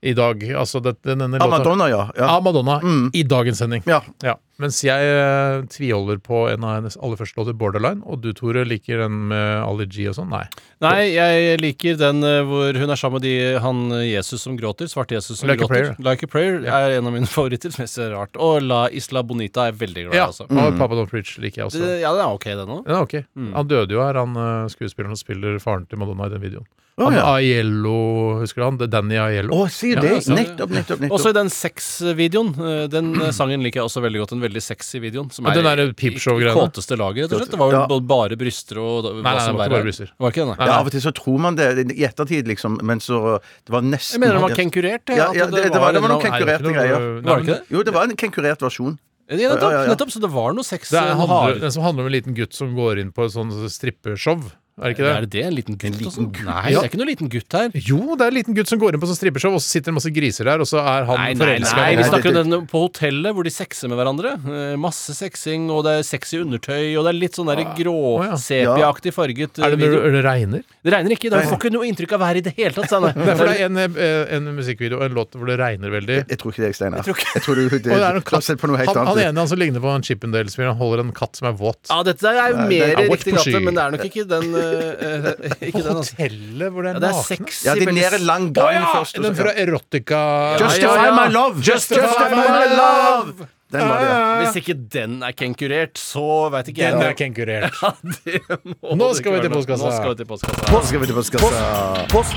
i dag. Altså det, denne Ah, låta Madonna, ja. ja. Av Madonna Mm. i dagens sending. Ja. Ja. Mens jeg eh, tviholder på en av hennes aller første låter, 'Borderline'. Og du, Tore, liker den med Ali G og sånn? Nei. Nei, jeg liker den eh, hvor hun er sammen med de, han Jesus som gråter. Svarte Jesus som Like a gråter. Prayer. Like a Prayer er en av mine favoritter, som jeg ser rart. Og La Isla Bonita er veldig glad i, Ja, altså. og Papa Don't Preach liker jeg også. Det, ja, den er ok, den òg. er ok. Han døde jo her, han eh, skuespilleren som spiller faren til Madonna i den videoen. Han ja. Aiello, husker du han? Danny Aiello. Å, sier Ja, det! ja, Nettopp, nettopp, nettopp. Også i den sexvideoen. eh, Den eh, sangen liker jeg også veldig godt. Den veldig sexy videoen. Som er den i- kåteste laget, rett og slett. Det var jo Ja. bare bryster og Nei, nei, det var ikke bare bryster. Var ikke det, nei? Ja, Av og til så tror man det i ettertid, liksom, men så Det var nesten Jeg mener den var kenkurert. Ja, ja, det, det, var, det var noen er kenkurerte greier. Var det ikke det? Jo, det var en kenkurert versjon. Ja, nettopp, nettopp, så det var noe sex. Det handler, den som handler om en liten gutt som går inn på et sånn strippeshow. Er det ikke det? Er det det? En liten gutt? liten altså? gutt. Nei, Ja. det er ikke noen liten gutt her. Jo, det er en liten gutt som går inn på sånn strippeshow, og så sitter det masse griser der, og så er han Nei, nei, forelska. nei, vi snakker om den på hotellet hvor de sexer med hverandre. Eh, masse sexing, og det er sexy undertøy, og det er litt sånn der grå, Å, ja. sepiaaktig farget eh, Er det når det regner? Det regner ikke. Du får ikke noe inntrykk av været i det hele tatt. Sanne. er for det er en, eh, en musikkvideo, en låt hvor det regner veldig. Jeg tror ikke det, Steinar. Jeg tror ikke- Jeg tror det, det er noen på noe helt han, han annet. ene han som ligner på en Chippendales-fyr, han holder en katt som er våt. Ja, dette er jo mer er riktig på men det er nok ikke den eh, eh, Ikke den, altså. Hotellet hvor det Ja, er det er nakne. sexy. Ja, de ned en lang Å gang ja! først. og Den så- fra Erotica Justify ja, ja. my love! Justify my love! Den var det, ja. Hvis ikke den er kenkurert, så veit ikke jeg. Den er kenkurert. Ja, det må Nå skal vi til postkassa. Nå skal vi til postkassa. Så skal vi til postkassa. Post.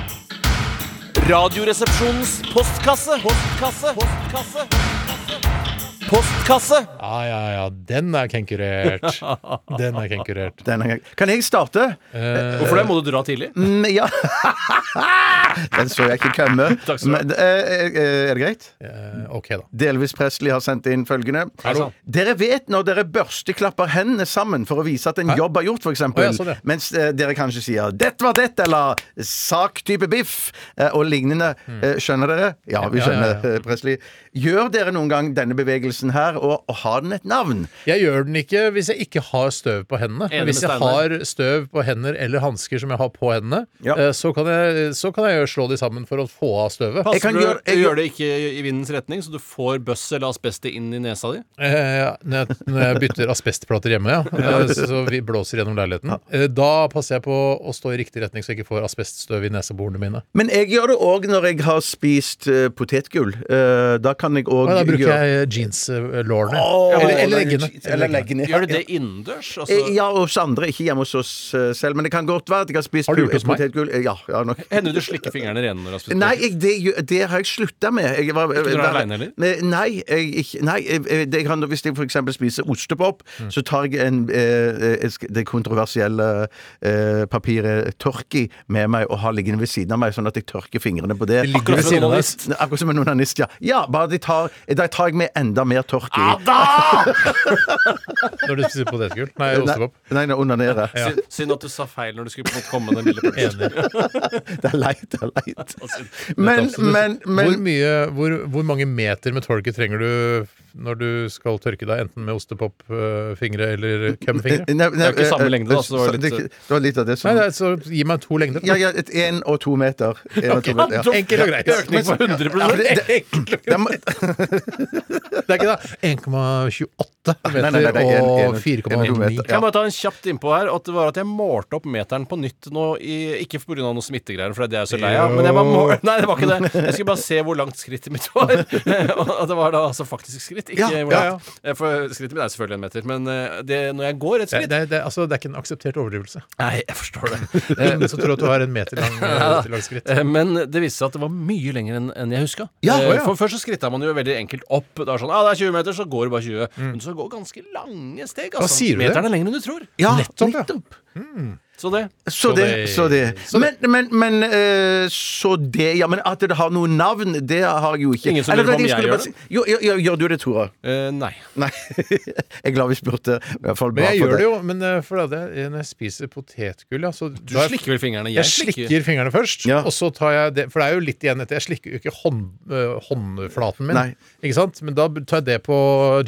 Radioresepsjonens postkasse. Postkasse. Postkasse. Postkasse. Ja, ja, ja. Den er kenkurert. Den er kenkurert. Den er- Kan jeg starte? Eh, Hvorfor det? Må du dra tidlig? Mm, ja. Den så jeg ikke komme. Takk skal du ha. Men, eh, eh, er det greit? eh, ok, da. Delvis Presley har sendt inn følgende. Hallo. Dere vet når dere børsteklapper hendene sammen for å vise at en jobb er gjort, f.eks. Å, ja, sånn, ja. Mens eh, dere kanskje sier 'dette var dette', eller 'sak-type biff' eh, og lignende. Eh, skjønner dere? Ja, vi Ja, ja, skjønner, ja. eh, Presley. Gjør dere noen gang denne bevegelsen her, og, og har den et navn? Jeg gjør den ikke hvis jeg ikke har støv på hendene. Men hvis jeg har støv på hender eller hansker som jeg har på hendene, Ja. eh, så, kan jeg, så kan jeg slå de sammen for å få av støvet. Passer kan du gjøre- jeg gjør- det ikke i vindens retning, så du får bøss eller asbestet inn i nesa di? Eh, når, jeg, når jeg bytter asbestplater hjemme, ja, eh, så vi blåser gjennom leiligheten, Ja. da passer jeg på å stå i riktig retning så jeg ikke får asbeststøv i neseborene mine. Men jeg gjør det òg når jeg har spist eh, potetgull. Eh, da kan jeg òg Og da bruker jeg jeanslårene. Oh, eller, eller leggene. Eller leggene. Gjør du det innendørs? Altså, Eh, Ja, hos andre. Ikke hjemme hos oss eh, selv. Men det kan godt være at jeg har spist Har du gjort hos meg? Eh, Ja, ja, nok. Hender det du slikker fingrene rene når du har spist Nei, jeg, det, det har jeg slutta med. Jeg var, Ikke når du er alene, eller? Nei, jeg, nei jeg, det kan, hvis jeg f.eks. spiser ostepop, Mm. så tar jeg en, eh, eh, det kontroversielle eh, papiret Tørki med meg og har liggende ved siden av meg, sånn at jeg tørker fingrene på det. Det Akkurat som en onanist. Akkurat som en onanist, ja. Ja, bare de tar, da tar jeg med enda mer Tørki. Når du spiser potetgull. Nei, ostepop. Nei, nei, onanere. Ja. Synd- Synd at du sa feil når du skulle på en måte komme med den lille pølsen. Enig. Det er leit, det er leit. Men, Så men, hvor, men mye, hvor, hvor mange meter med tørke trenger du når du skal tørke deg, enten med ostepopfingre eller kømmefingre? Nei, nei, Det er jo ikke samme eh, lengde, da, så det var det, litt- det var litt av det Nei, som det er, så gi meg to lengder. Ja, ja, et én og to meter. En og to meter, ja. Enkelt og greit. Økning på 100 Ja, men det, det, det, Det er ikke da 1,28 Nei, nei, nei, meter det er og en- to meter. 4,9. Kan jeg bare ta en kjapt innpå her At det var at jeg målte opp meteren på nytt nå i, Ikke pga. noen smittegreier, for det er jeg så lei av. Men jeg bare må, Nei, det var ikke det. Jeg skulle bare se hvor langt skrittet mitt var. Og det var da altså faktisk skritt. Ikke Ja, ja, ja. Eh, For skrittet mitt er selvfølgelig en meter. Men eh, det, når jeg går et skritt det, det, altså, det er ikke en akseptert overdrivelse. Nei, jeg forstår det. så tror tror at du har en meter lang, lang skritt. Eh, Men det viste seg at det var mye lenger enn jeg huska. Ja, Eh, ja. For Først så skritta man jo veldig enkelt opp. Det er sånn, ah, det er 20 meter, så går det bare 20. Men så går ganske lange steg. Altså. sier du det? Meteren er lenger enn du tror. ja, Nettopp, nettopp. Det. Så det, så det. Så det. Men, men, men eh, så det Ja, men at det har noe navn, det har jeg jo ikke. Ingen som lurer på om jeg jeg skulle gjør bare Jo, jo, jo, gjør du det, Tora? Uh, nei. Nei. jeg er glad vi spurte. Men jeg gjør det jo. Men eh, for det, når jeg spiser potetgull, ja, så Du slikker vel fingrene? Jeg slikker fingrene først, Ja. og så tar jeg det For det er jo litt igjen etter. Jeg slikker jo ikke hånd, øh, håndflaten min, Nei. ikke sant? Men da tar jeg det på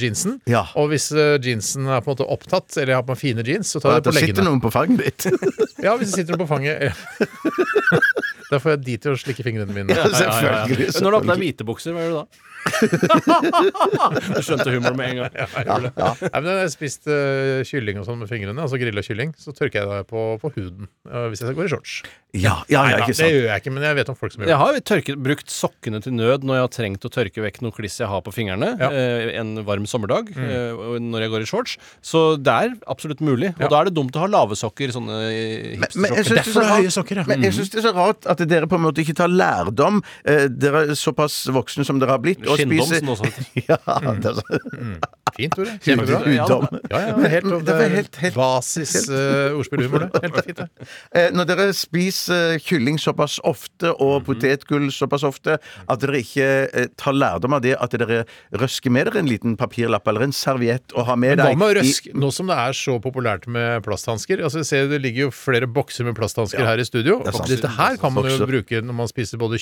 jeansen. Ja. Og hvis øh, jeansen er på en måte opptatt, eller jeg har på meg fine jeans, så tar jeg det på det sitter noen på fanget ditt. Ja, hvis du sitter på fanget. ja. Da får jeg de til å slikke fingrene mine. Ja, selvfølgelig. Når du har på deg hvite bukser, hva gjør du da? Du skjønte humoren med en gang. Nei, men jeg spiste spist eh, kylling og sånn med fingrene, altså grilla kylling, så tørker jeg det på, på huden eh, hvis jeg går i shorts. Ja, ja, ja, Neida, ikke det sant. gjør jeg ikke, men jeg vet om folk som gjør det. Jeg har jo tørket, brukt sokkene til nød når jeg har trengt å tørke vekk noe kliss jeg har på fingrene Ja. Mm. eh, en varm sommerdag eh, og når jeg går i shorts. Så det er absolutt mulig. Og Ja. da er det dumt å ha lave sokker, sånne eh, Men jeg hipstersokker. synes det er så Derfor har jeg sokker, ja. Men jeg synes det er så rart at dere på en måte ikke tar lærdom. Eh, Dere er såpass voksne som dere har blitt. Og Skinndom, spiser- som det også heter. Ja, det er så- Fint, Tore. Kjempebra. Ja, Ja, ja, det er helt, Det var helt- helt- basis uh, ordspillhumor, det. Helt fint, det. Eh, Når dere spiser kylling såpass ofte og Mhm. potetgull såpass ofte at dere ikke eh, tar lærdom av det, at dere røsker med dere en liten papirlapp eller en serviett og har med deg Hva med å røske Nå som det er så populært med plasthansker altså, jeg ser Det ligger jo flere bokser med plasthansker her i studio. det er. Dette her kan man jo bruke når man spiser både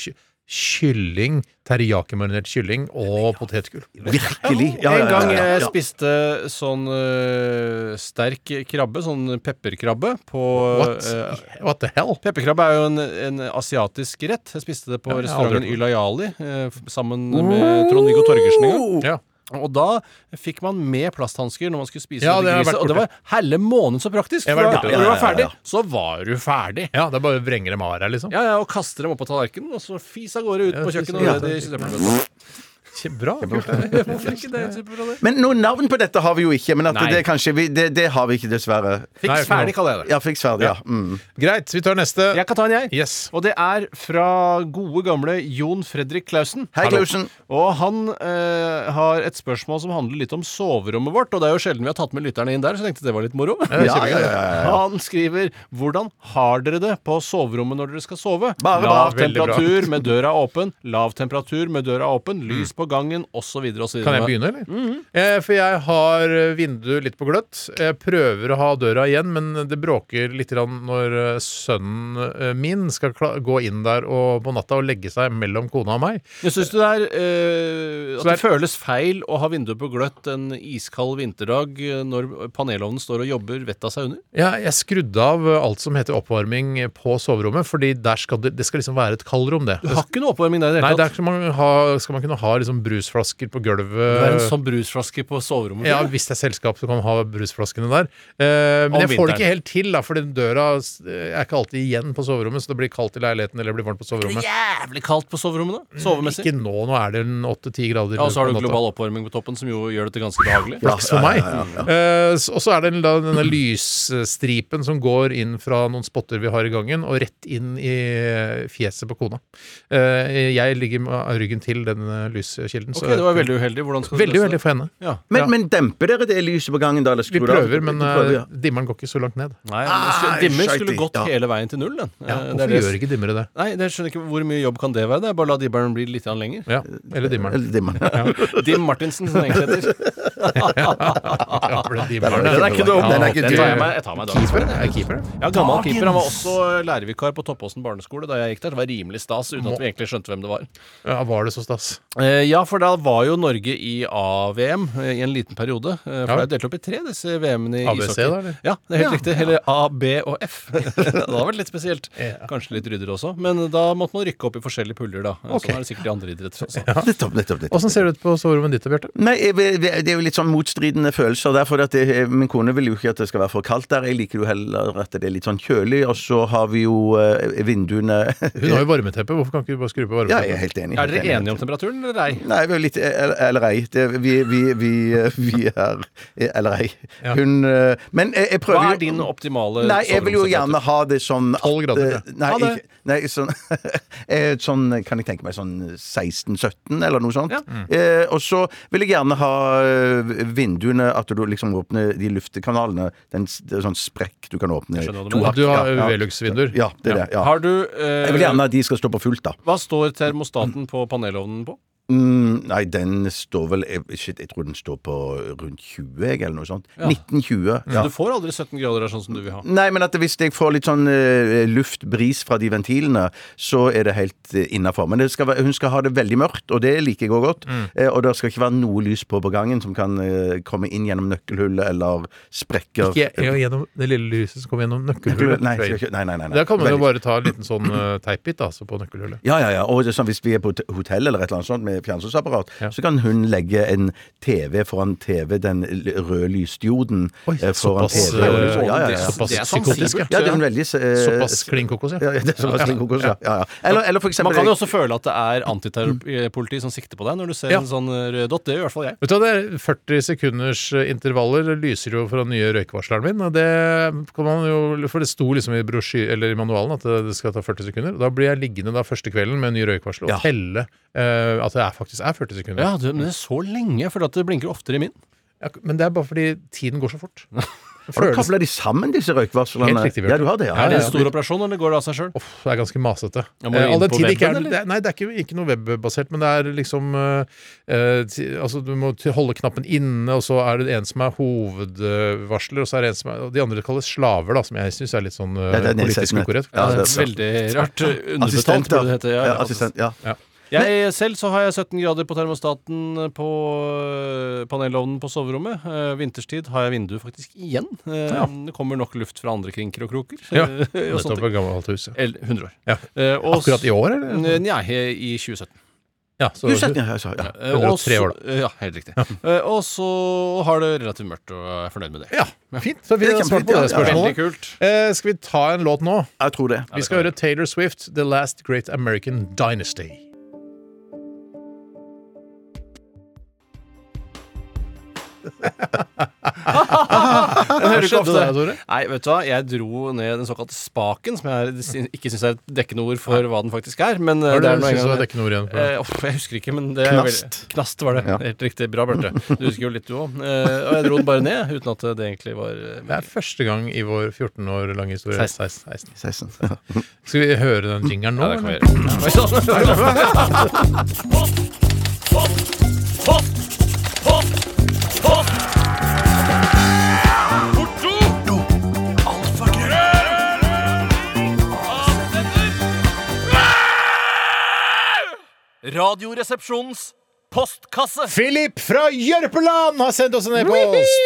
kylling, teriyaki-marinert kylling og potetgull. Virkelig. Ja, ja, En ja, gang jeg spiste sånn øh, sterk krabbe, sånn pepperkrabbe, på What? øh, What the hell? Pepperkrabbe er jo en, en asiatisk rett. Jeg spiste det på Ja, jeg har aldri restauranten Ylayali eh, f- sammen med Trond-Viggo Torgersen en gang. Ja. Og da fikk man med plasthansker når man skulle spise Ja, det har jeg griset. vært Og det var helle måned så praktisk. Jeg For da, når du var Ja, ja, ferdig, ja. så var du ferdig. ja, det er bare å vrenge dem av her, liksom. Ja, ja, Og kaste dem opp på tallerkenen, og så fis av gårde ut på kjøkkenet. og det- det- det- Bra. Hvorfor ikke det? Superbra, det. Men noe navn på dette har vi jo ikke. Men at Nei. det, kanskje vi, det, det har vi ikke, dessverre. Fiks ferdig, kaller jeg det. Ja, fiks ferdig, ja. Mm. Greit, vi tar neste. Jeg kan ta en, jeg. Yes. Og det er fra gode, gamle Jon Fredrik Clausen. Hei, Klausen Clausen. Og han eh, har et spørsmål som handler litt om soverommet vårt. Og det er jo sjelden vi har tatt med lytterne inn der, så jeg tenkte det var litt moro. Ja, ja, ja, ja, ja. Han skriver 'Hvordan har dere det på soverommet når dere skal sove?' Bare bare. lav temperatur med døra åpen, lav temperatur med døra åpen, lys på gangen osv. Kan jeg begynne, eller? eh, for jeg har vinduet litt på gløtt. Jeg prøver å ha døra igjen, men det bråker litt når eh, sønnen eh, min skal gå inn der og, på natta og legge seg mellom kona og meg. Jeg syns det er eh, At det det er- føles feil å ha vinduet på gløtt en iskald vinterdag eh, når panelovnen står og jobber vettet av seg under. Ja, jeg skrudde av alt som heter oppvarming på soverommet, fordi skal det, det skal liksom være et kaldrom, det. Du har ikke noe oppvarming der i det Nei, der skal man, ha, skal man kunne ha liksom brusflasker på gulvet. Det er en sånn brusflaske på soverommet. Ja, hvis det er selskap, så kan man ha brusflaskene der. Eh, men Om jeg får det ikke helt til, da, for døra eh, er ikke alltid igjen på soverommet, så det blir kaldt i leiligheten eller det blir varmt på soverommet. Det er jævlig kaldt på soverommet, da. Sovemessig. Ikke nå, nå er det åtte-ti grader. Ja, og så har du global oppvarming på toppen, som jo gjør dette ganske behagelig. Flaks for meg. Eh, s- og så er det da denne lysstripen som går inn fra noen spotter vi har i gangen, og rett inn i fjeset på kona. Eh, jeg ligger med ryggen til den eh, lyskilden. Ok, det var veldig uheldig. Hvordan skal du Veldig uheldig for henne. Ja. Men, Ja. men demper dere det lyset på gangen, da? Eller Vi prøver, men Vi eh, prøver, ja. dimmeren går ikke så langt ned. Nei, Ah, dimmer skulle gått Ja. hele veien til null, den. Ja, Eh, det er hvorfor det- gjør ikke dimmere det? Nei, det skjønner ikke Hvor mye jobb kan det være? Det er bare å la dimmeren bli litt lenger. Ja, Eller dimmeren. Eller dimmeren. Dim Martinsen, som det egentlig heter. Ja, er. Den er ikke dum. Den er ikke Den dum. tar jeg meg, jeg tar meg dagens Keeper? Er jeg keeper? Ja, gammel keeper. Han var også lærervikar på Toppåsen barneskole da jeg gikk der. Det var rimelig stas, uten at vi egentlig skjønte hvem det var. Ja, var det så stas? Eh, ja, for da var jo Norge i A-VM eh, i en liten periode. Eh, for Ja. det er delt opp i tre, disse VM-ene i ABC ishockey. da, eller? Ja, det er helt riktig. Eller A, B og F. det hadde vært litt spesielt. Ja. Kanskje litt ryddigere også. Men da måtte man rykke opp i forskjellige puljer, da. Okay. Sånn er det sikkert i andre idretter også. Nettopp, nettopp, nettopp. Åssen ser det ut på soverommet ditt, Bjarte? Nei, det er jo litt sånn motstridende følelser. Derfor at det, Min kone vil jo ikke at det skal være for kaldt der. Jeg liker jo heller at det er litt sånn kjølig. Og så har vi jo eh, vinduene Hun har jo varmeteppe. Hvorfor kan ikke du bare skru på Ja, jeg er helt enig. Er dere enige om temperaturen, eller ei? Nei, vi er litt Eller, eller ei. Det, vi, vi, vi, vi er Eller ei. Ja. Hun eh, Men jeg, jeg prøver Hva er din optimale Nei, jeg vil jo gjerne ha det sånn 12 grader, at, eh, Nei, Ha det. ikke, nei sånn, eh, sånn Kan jeg tenke meg sånn 16-17, eller noe sånt. Ja. Eh, og så vil jeg gjerne ha eh, vinduene At du liksom åpner de luftekanalene. Den, det er sånn sprekk du kan åpne. Du Du har ja, ja. Velux-vinduer? Ja, det er det. Ja. Har du eh, Jeg vil gjerne at de skal stå på fullt, da. Hva står termostaten på panelovnen på? Mm, nei, den står vel jeg, shit, jeg tror den står på rundt 20, jeg, eller noe sånt. Ja. 1920. Så du får aldri 17 grader der sånn som du vil ha? Nei, men at hvis jeg får litt sånn uh, luftbris fra de ventilene, så er det helt uh, innafor. Men det skal være, hun skal ha det veldig mørkt, og det liker jeg òg godt. Eh, og det skal ikke være noe lys på på gangen som kan uh, komme inn gjennom nøkkelhullet eller sprekker Ikke ja, gjennom det lille lyset som kommer gjennom nøkkelhullet. Nei, nei, nei, nei, nei. Da kan man jo bare ta en liten sånn uh, teipbit altså, på nøkkelhullet. Ja, ja, ja. Og det sånn, hvis vi er på hotell eller et eller annet sånt med fjernsynsapparat, TV-apparat, så kan hun legge en TV foran TV, den rødlysdioden lysdioden eh, foran såpass, TV. og eh, ja, ja, ja. såpass er psykotisk, ja. Ja, det er en veldig eh, Såpass klin kokos, ja. Ja, ja, det såpass klin kokos, ja. ja, ja. Eller, eller for eksempel Man kan jo også føle at det er antiterrorpoliti som sikter på deg når du ser Ja. en sånn rød dott. Det gjør i hvert fall jeg. Vet du det er 40 sekunders intervaller lyser jo fra den nye røykvarsleren min. Og det kan man jo, for det sto liksom i brosjy, eller i manualen at det skal ta 40 sekunder. Da blir jeg liggende da første kvelden med en ny røykvarsler og Ja. telle eh, at det er, faktisk er 40 sekunder. Ja, Men det er så lenge, for at det blinker oftere i min. Ja, men det er bare fordi tiden går så fort. Har du kabla de sammen, disse røykvarslene? Helt riktig, Bjørn. Ja, du har det, ja. Er det en stor operasjon, eller går det av seg sjøl? Uff, det er ganske masete. Ja, Eh, all den tid det ikke er, det, er- nei, det er ikke, ikke noe webbasert, men det er liksom eh, eh, Altså, du må holde knappen inne, og så er det en som er hovedvarsler, og så er det en som er og De andre kalles slaver, da, som jeg syns er litt sånn eh, Ja, det er politisk ukorrekt. Ja, det er- Veldig rart. Underbetalt, Assistent, burde det hete. Ja, Ja, ja. assistent, ja. Jeg selv så har jeg 17 grader på termostaten på øh, panelovnen på soverommet. Eh, vinterstid har jeg vinduet faktisk igjen. Eh, Det kommer nok luft fra andre krinker og kroker. Ja, og Nettopp et gammelt hus. Ja. Eller 100 år. Ja. Eh, og Akkurat i år, eller? Nei, i 2017. Ja, så, Du setter ja, så, ja. Eh, 103 og så- år, Ja, helt riktig. Eh, og så har det relativt mørkt, og jeg er fornøyd med det. ja, fint. Så vi har svart på det ja, ja. spørsmålet. Kult. Eh, skal vi ta en låt nå? Jeg tror det. Vi skal høre Taylor Swift, 'The Last Great American Dynasty'. Jeg hører ikke ofte der, Tore? Nei, vet du hva, jeg dro ned den såkalte spaken, som jeg ikke syns er et dekkende ord for hva den faktisk er. Men Hør, er det det er du nå en syns gang var dekkende ord igjen? Eh, uff, jeg husker ikke, men det Knast. veldig- Knast var det. Ja. Helt riktig. Bra, Bjarte. Du husker jo litt, du òg. og jeg dro den bare ned, uten at det egentlig var eh, Det er første gang i vår 14 år lange historie. 16. 16. 16. 16. Skal vi høre den jingeren nå? Ja, det kan vi gjøre. Oi, sånn. Radioresepsjonens postkasse. Philip fra Jørpeland har sendt oss en e-post!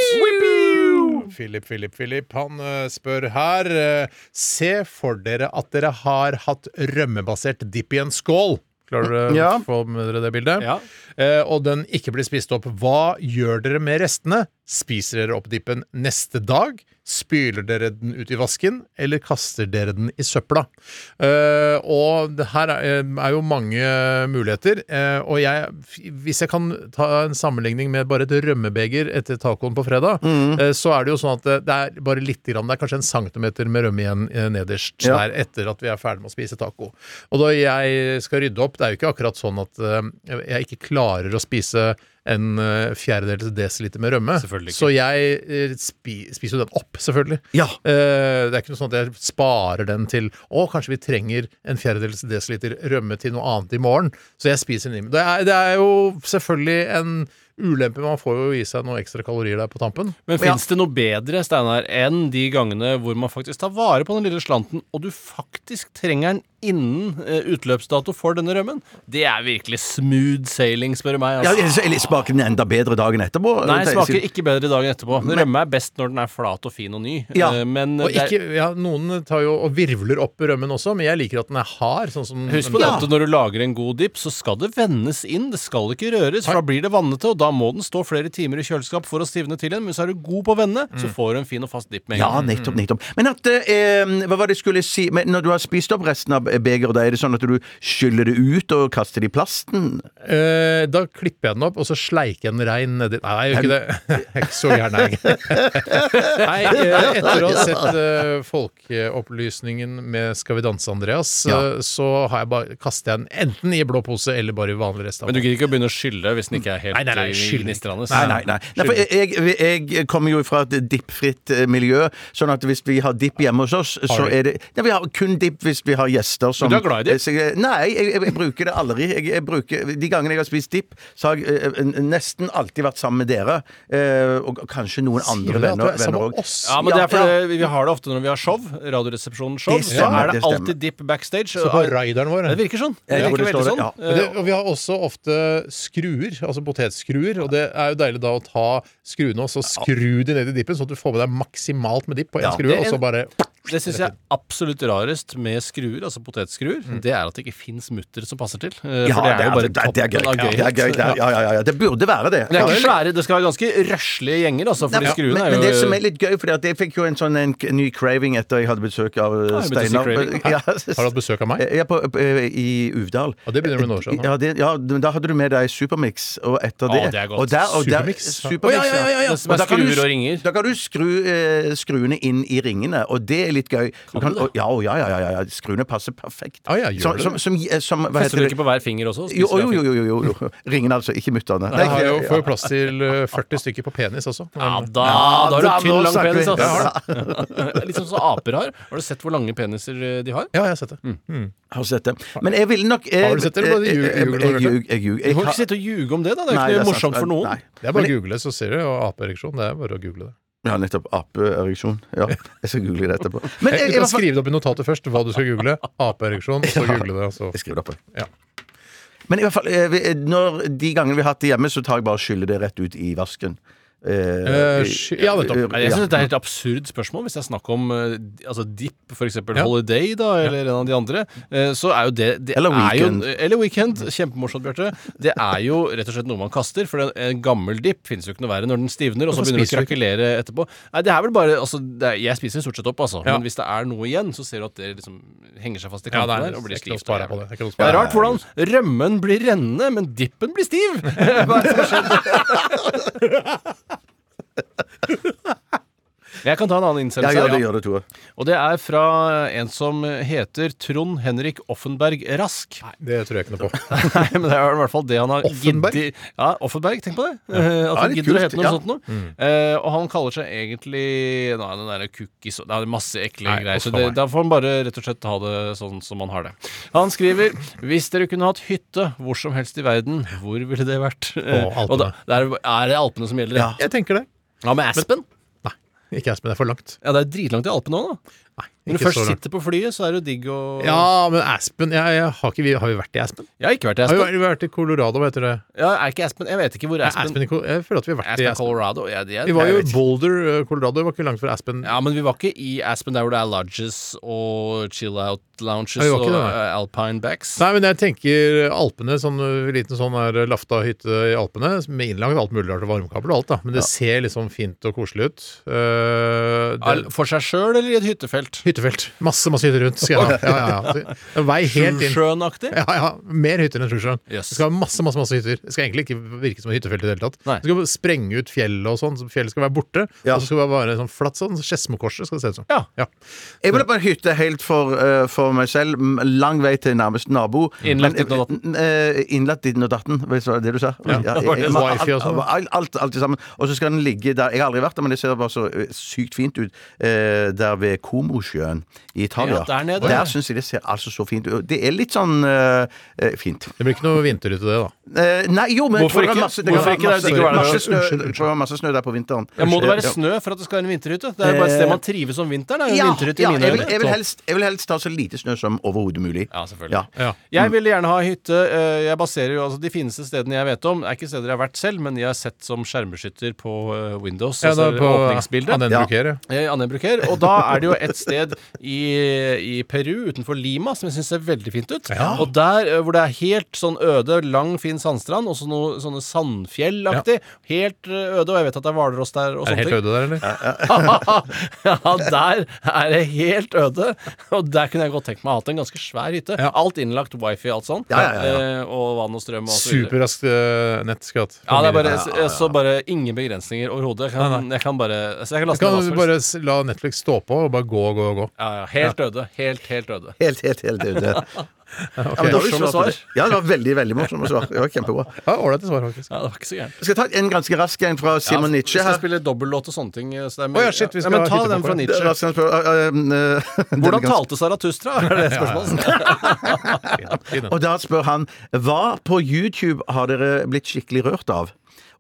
Philip, Philip, Philip. Han eh, spør her eh, Se for dere at dere har hatt rømmebasert dipp i en skål. Klarer dere Ja. å få med dere det bildet? Ja. Eh, og den ikke blir spist opp. Hva gjør dere med restene? Spiser dere opp dippen neste dag? Spyler dere den ut i vasken, eller kaster dere den i søpla? Uh, og det her er, er jo mange muligheter. Uh, og jeg, hvis jeg kan ta en sammenligning med bare et rømmebeger etter tacoen på fredag, eh, så er det jo sånn at det, er bare litt grann, det er kanskje en centimeter med rømme igjen eh, nederst Ja. der etter at vi er ferdig med å spise taco. Og da jeg skal rydde opp, det er jo ikke akkurat sånn at eh, jeg ikke klarer å spise en uh, fjerdedels desiliter med rømme. Så jeg eh, spi, spiser jo den opp, selvfølgelig. Ja. Uh, det er ikke noe sånn at jeg sparer den til Å, kanskje vi trenger en fjerdedels desiliter rømme til noe annet i morgen. Så jeg spiser den. Det er, det er jo selvfølgelig en ulempe. Man får jo i seg noen ekstra kalorier der på tampen. Men fins det noe bedre, Steinar, enn de gangene hvor man faktisk tar vare på den lille slanten, og du faktisk trenger den innen eh, utløpsdato for denne rømmen? Det er virkelig smooth sailing, spør du meg. Altså. Ja, eller smaker den enda bedre dagen etterpå? Nei, smaker ikke bedre dagen etterpå. Men Rømme er best når den er flat og fin og ny. Ja. Eh, Men Og er, ikke, ja, noen tar jo og virvler opp rømmen også, men jeg liker at den er hard. Sånn som Husk på ja. at når du lager en god dipp, så skal det vendes inn. Det skal ikke røres, for da blir det vannete, og da må den stå flere timer i kjøleskap for å stivne til igjen. Men så er du god på å vende, så får du en fin og fast dipp med en Ja, gang. nettopp. nettopp Men at eh, Hva var det jeg skulle si Men Når du har spist opp resten av begeret, da er det sånn at du skyller det ut og kaster det i plasten? Eh, da klipper jeg den opp, og så sleiker jeg den rein nedi Nei, jeg gjør ikke det. Jeg er ikke så gæren, jeg. Nei, eh, etter å ha sett eh, Folkeopplysningen med Skal vi danse, Andreas, Ja. eh, så har jeg bare, kaster jeg den enten i blå pose eller bare i vanlig restavfall. Men du gidder ikke å begynne å skylle hvis den ikke er helt Nei, nei, nei, eh. Gnistrende? Nei, nei, nei. nei for jeg, jeg, jeg kommer jo fra et dippfritt eh, miljø, sånn at hvis vi har dipp hjemme hos oss, så er det Nei, vi har kun dipp hvis vi har gjester som Men du er glad i dipp? Nei, jeg, jeg, jeg bruker det aldri. Jeg, jeg bruker, de gangene jeg har spist dipp, så har jeg eh, nesten alltid vært sammen med dere. eh, Og kanskje noen Sier andre du at du venner er sammen med òg. oss? Ja, men det er Ja, vi har det ofte når vi har show. Radioresepsjonen-show. Det Så stemmer, er det det alltid dipp backstage. Så på raideren vår. Det virker sånn. Det Ja, virker det veldig sånn. ja. Det, og vi har også ofte skruer, altså potetskruer. Og det er jo deilig da å ta skruene og så skru de ned i dippen, sånn at du får med deg maksimalt med dipp på én Ja, skrue, og så bare Det syns jeg er absolutt rarest med skruer, altså potetskruer. Det er at det ikke fins mutter som passer til. Eh, Ja, For det er jo bare det, det, det er gøy. toppen av Ja, det er gøy. Det er, ja, ja, ja, ja. Det burde være det. Det er ikke svære, det skal være ganske røslige gjenger, altså. For Nei, skruene men, er men det som er litt gøy, for jeg fikk jo en sånn en ny craving etter jeg hadde besøk av uh, Ja, Steinar. Ja, Har du hatt besøk av meg? Er på, eh, i Uvdal. Og det begynner med noen år siden. Ja, det, ja, da hadde du med deg Supermix, og etter det Å, det er godt. og der, og der, Supermix? Supermix, ja. ja, ja, ja, ja. Det er Og da kan du- skruer og ringer. Da kan du skru eh, skruene inn i ringene, og det er litt gøy. Du kan, og, ja, ja, ja, ja, ja, skruene passer perfekt. Ah, ja, gjør som, som, som, som, hva Fester du ikke på hver finger også? Jo, jo, jo, jo, jo, jo. Ringene, altså. Ikke mutterne. Jeg har jo, Nei, får jo plass til eh, 40 stykker på penis også. Ja, da, da har du tynn, lang penis. Altså. Ja. Litt sånn som aper har. Har du sett hvor lange peniser eh, de har? Ja, jeg har sett det. Har sett det. Men jeg ville nok jeg, Har du sett det, eller bare ljug- ljuger du, har- ikke sitte og ljuge om det, da. Det er Nei, ikke noe morsomt for noen. Nei. Det er bare å google, så ser du. Og apeereksjon, det er bare å google det. Ja, nettopp. Apeereksjon. Ja, jeg skal google det etterpå. Men jeg, Du kan skrive det opp i notatet først, hva du skal google. Apeereksjon, så google det. Så. Jeg skriver det opp. Ja. Men i hvert fall, eh, når de gangene vi har hatt det hjemme, så tar jeg bare og skyller det rett ut i vasken. Eh, ja, nettopp. Jeg synes Ja. det er et helt absurd spørsmål. Hvis det er snakk om eh, altså Dip, f.eks. Ja. Holiday, da, eller en av de andre, så er jo det, det Eller er jo, Weekend. eller Weekend. Kjempemorsomt, Bjarte. Det er jo rett og slett noe man kaster. For en, en gammel dip finnes jo ikke noe verre når den stivner, og så begynner den å krakelere etterpå. Nei, det er vel bare altså, det er, Jeg spiser stort sett opp, altså. Ja. Men hvis det er noe igjen, så ser du at det liksom henger seg fast i Ja, det er, der og blir stivt. det. Det Det er rart hvordan rømmen blir rennende, men dippen blir stiv. Hva er det som har skjedd? Jeg kan ta en annen innsendelse. ja, ja, det ja. gjør det, Tore. Og det er fra en som heter Trond Henrik Offenberg Rask. Det tror jeg ikke noe på. Nei, men det er i hvert fall det han har Offenberg? Giddi... Ja, Offenberg, tenk på det. Ja. At han gidder å hete noe ja. sånt noe. Eh, og han kaller seg egentlig Nei, den derre cookies og Det er masse ekle Nei, greier. Så det, da får han bare rett og slett ha det sånn som han har det. Han skriver Hvis dere kunne hatt hytte hvor som helst i verden, hvor ville det vært? Å, Alpene. og da, er, er det Alpene som gjelder? Ja. Jeg tenker det. Ja med Aspen? Nei, ikke Aspen. Det er for langt. Ja, det er dritlangt i Alpene òg, da. Nei, Når du først sitter på flyet, så er det jo digg å Ja, men Aspen jeg, jeg, har, ikke, vi, har vi vært i Aspen? Jeg har ikke vært i Aspen. Har vi vært i Colorado, hva heter det? Ja, er ikke Aspen Jeg vet ikke hvor Aspen Aspen i, jeg føler at vi har vært i Aspen, Aspen. Colorado. Ja, det er, Vi var jo i. Boulder, eh, Colorado. Vi var ikke langt fra Aspen. Ja, men vi var ikke i Aspen der hvor det er lodges og chill-out lounges Ja, og uh, eh, alpine backs. Nei, men jeg tenker Alpene, sånn uh, liten sånn her lafta hytte i Alpene, med innlagt alt mulig rart og varmekabel og alt, da. Men det ser liksom fint og koselig ut. Uh, det, For seg sjøl eller i et hyttefelt? Hyttefelt. Masse, masse hytter rundt. Skal jeg ha. Ja, ja, ja. Så, Vei helt inn. Sjøen-aktig? Ja, ja. Mer hytter enn Sjusjøen. Yes. Det skal være masse masse, masse hytter. Det skal egentlig ikke virke som et hyttefelt i det hele tatt. Nei. Det skal sprenge ut fjellet og sånn, så fjellet skal være borte. Ja. Og så skal det være sånn flatt sånn, Skedsmokorset skal det se ut som. Ja. Ja. Jeg ville en hytte helt for, uh, for meg selv. Lang vei til nærmeste nabo. Innlagt Men, ditten og datten? Uh, Innlagt ditten og datten, Hvis det var det du sa? Ja, ja jeg, jeg, jeg- sånn. alt, alt, alt sammen. Og så skal den ligge der Jeg har aldri vært der, men det ser bare så eh, sykt fint ut uh, der ved Komosjøen i Italia. Ja, der nede. Der syns jeg det ser altså så fint ut. Det er litt sånn eh, fint. Det blir ikke noe vinterhytte, det, da. Eh, nei, jo, men Hvorfor ikke? masse, det Hvorfor kan ikke? Det er digg å være masse, der. masse, snø, Unnskyld, unnskyld. det kan masse snø der på vinteren. Ja, Må det være snø for at det skal være en vinterhytte? Det er jo bare et sted man trives om vinteren. Det er jo en vinterhytte i ja, mine jeg, vil, jeg, vil helst, jeg vil helst ta så lite snø som overhodet mulig. Ja, selvfølgelig. Ja. Ja. Jeg vil gjerne ha hytte. eh, Jeg baserer jo altså De fineste stedene jeg vet om, er ikke steder jeg har vært selv, men jeg har sett som skjermbeskytter på eh, Windows. Ja, da altså på åpningsbildet. Annen Ja. bruker, ja. Eh, Anne Bruker. Og da er det jo et sted i, i Peru, utenfor Lima, som jeg syns ser veldig fint ut. Ja. Og der eh, hvor det er helt sånn øde, lang, fin sandstrand, og så noe sånne sandfjellaktig. Helt eh, øde, og jeg vet at det er hvalross der og Er det helt ting. øde der, eller? ja, der er det helt øde. Og der kunne jeg godt tenkt meg å ha hatt en ganske svær hytte. Ja. Alt innlagt wifi, alt sånn. Ja, ja, ja, Eh, og vann og strøm og så videre. Superraskt uh, nett skal jeg. Ja, det er bare, Ja, ja, ja. så bare ingen begrensninger overhodet. Jeg, kan- jeg kan bare jeg kan laste ned hva kan som helst. bare la Netflix stå på og bare gå og gå og gå. Ja, ja, helt døde. Helt, helt døde. Helt, helt, helt ute. Ja, men det var Morsomme svar. Ja, det var veldig, veldig morsomme svar. Det var kjempebra. Ja, Ålreite svar, faktisk. Ja, det var ikke så gærent. Jeg ta en ganske rask en fra Simon Ja, Nietzsche Vi skal her. spille dobbellåt og sånne ting. Så det er Å ja, shit, vi skal ja, men ta den fra Nietzsche. uh, uh, uh, Hvordan talte Saratustra? Er det spørsmålet? Og da spør han Hva på YouTube har dere blitt skikkelig rørt av?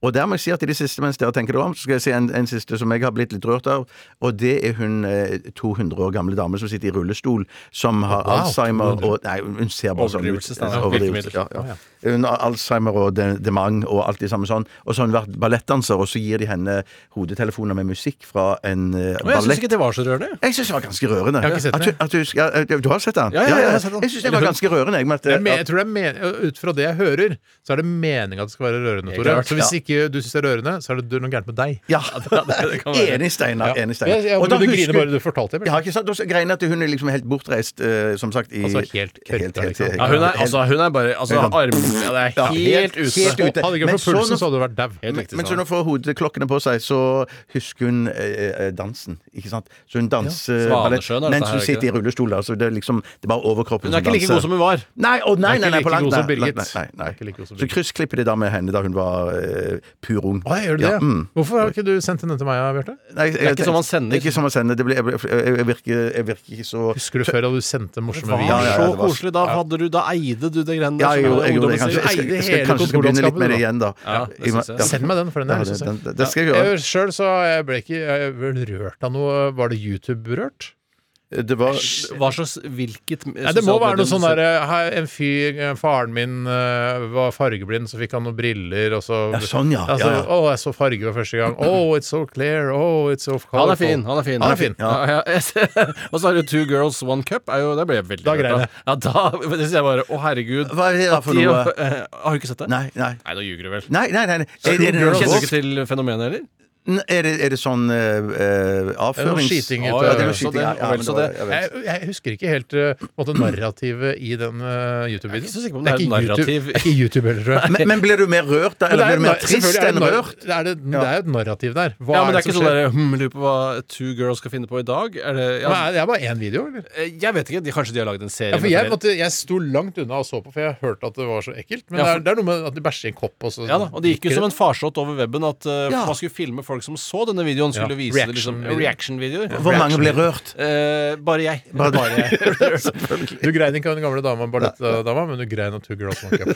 Og der må jeg si at i det siste, mens dere tenker dere om, så skal jeg si en, en siste som jeg har blitt litt rørt av. Og det er hun eh, 200 år gamle dame som sitter i rullestol, som har Wow, Alzheimer og Nei, hun ser bare sånn ut. Overdrivelse, ja, ja. Hun har Alzheimer og de- demang og alt det samme sånn. Og så har hun vært ballettdanser, og så gir de henne hodetelefoner med musikk fra en eh, ballett. jeg syns ikke det var så rørende. Jeg syns det var ganske rørende. Jeg har ikke sett det. du, at du, ja, du har sett den? Ja, ja, jeg har sett den. Jeg syns det var ganske rørende. Jeg, med at, Jeg, jeg tror det er men, Ut fra det jeg hører, så er det meninga at det skal være rørende, Tore. Så hvis ikke du syns det er rørende, så er det noe gærent med deg. Ja, det kan være. enig, Steinar. Ja. Enig, Steinar. Ja, Og da du husker- griner bare du fortalte det. Ja, ikke sant? Og så Greien er at hun er liksom helt bortreist, uh, som sagt. I, Altså helt helt, helt, helt Ja, hun er, altså, hun er bare altså, Helt- arm, ja, Det er Ja, helt, helt- ute. helt ute. Hadde ikke Men vært for så pulsen, når- så hadde du vært dau. Men, så når hun får hodeklokkene på seg, så husker hun eh, eh, dansen. Ikke sant? Så hun danser Ja. ballett mens hun sitter i rullestol. Altså, så det er liksom Det er bare overkroppen Hun er ikke like god som hun var. Nei, å, nei, nei, nei, på langt nær. Ikke som Så kryssklipper de da med henne da hun var eh, pur ung. Å, jeg gjør det? Ja, mm. Hvorfor har ikke du sendt den til meg, Bjarte? Nei, Det er ikke som man sender. Ikke som man sender. Det blir, jeg, jeg, jeg, virker, jeg virker ikke så Husker du før da du sendte morsomme var Ja, ja, ja, så det var- koselig. Da, hadde du, da eide du det greiene Ja, der. jeg gjorde jeg gjorde det. Kanskje, jeg, skal, jeg skal kanskje skal begynne litt med det igjen, da. Ja, det I- synes jeg. Send meg den, for den er Ja, jeg det, den, skal jeg gjøre. Jeg Sjøl så jeg ble ikke jeg ble rørt av noe Var det YouTube-rørt? Det var Hva slags Hvilket Nei, det må være noe sånn derre En fyr, eh, faren min eh, var fargeblind, så fikk han noen briller, og så Ja, sånn, ja. Altså, ja, ja. Å, jeg så farge for første gang. Oh, it's so clear. Oh, it's so colorful. Han er fin. han er fin Han er fin. Ja, Og så har du Two Girls, One Cup. Er jo, det ble jeg veldig Da jeg. Ja, da det sier jeg bare Å, herregud. Hva er det da for De- noe? eh, Har du ikke sett det? Nei, nei. Nei, da ljuger du vel. Nei, nei, nei. nei. Er, er, det Kjenner du ikke til fenomenet, eller? Er, det, er det sånn uh, avførings... skiting Ja, ut av- det er noe skiting. Ja, ja, så det det. jeg. Jeg, jeg husker ikke helt uh, måte, narrativet i den uh, Jeg er YouTube-videoen. ikke så sikker på om det er ikke YouTube- narrativ. Det er ikke YouTube heller, tror jeg. Men, men blir du mer rørt da? Eller det er blir du mer trist enn rørt? Det er, det, det er jo et narrativ der. Hva Ja, men det er som ikke sånn der hm, Lurer på hva Two Girls skal finne på i dag? Er det, ja, Men er- Det er bare én video, eller? eh, jeg vet ikke. De, kanskje de har laget en serie Ja, for jeg, måtte, jeg sto langt unna og så på, for jeg hørte at det var så ekkelt. Men Ja, det, for- er, det er noe med at de bæsjer i en kopp. Og så Ja da, og det gikk jo som en farsott over webben at man skulle filme folk som så denne videoen. Skulle Ja, vise det liksom reaction-videoer. reaction-videoer. Mange ble rørt? Eh, bare jeg. Bare du. jeg. Du grein ikke av den gamle dama, ballettdama, men du grein av Two Girls One Cup.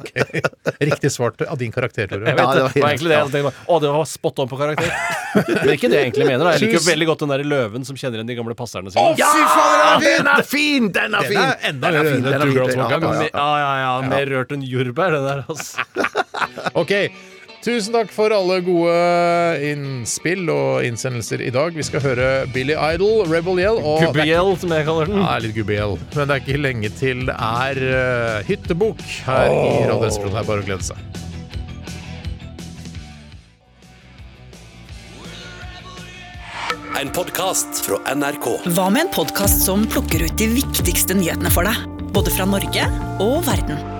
Okay. riktig, svart av din karakter, Tore. Ja, det det var egentlig det jeg. Å, det var spot on på karakter. Men ikke det jeg egentlig mener. Da. Jeg liker jo veldig godt den der løven som kjenner igjen de gamle passerne sine. Ja, fy faen, den er fin! Den er Den fin! er enda Den er fin, enn den er Two fin. Girls One Ja, Cup. ja, ja. Ja, ja, ja. Mer rørt enn jordbær, det der, altså. Ok, tusen takk for alle gode innspill og innsendelser i dag. Vi skal høre Billy Idol, Rebel Yell. Og er, som jeg kaller den. ja, litt gubbe-yell. Men det er ikke lenge til det er uh, hyttebok her i Radioresepsjonen. Det er bare å glede seg. En podkast fra NRK. Hva med en podkast som plukker ut de viktigste nyhetene for deg? Både fra Norge og verden.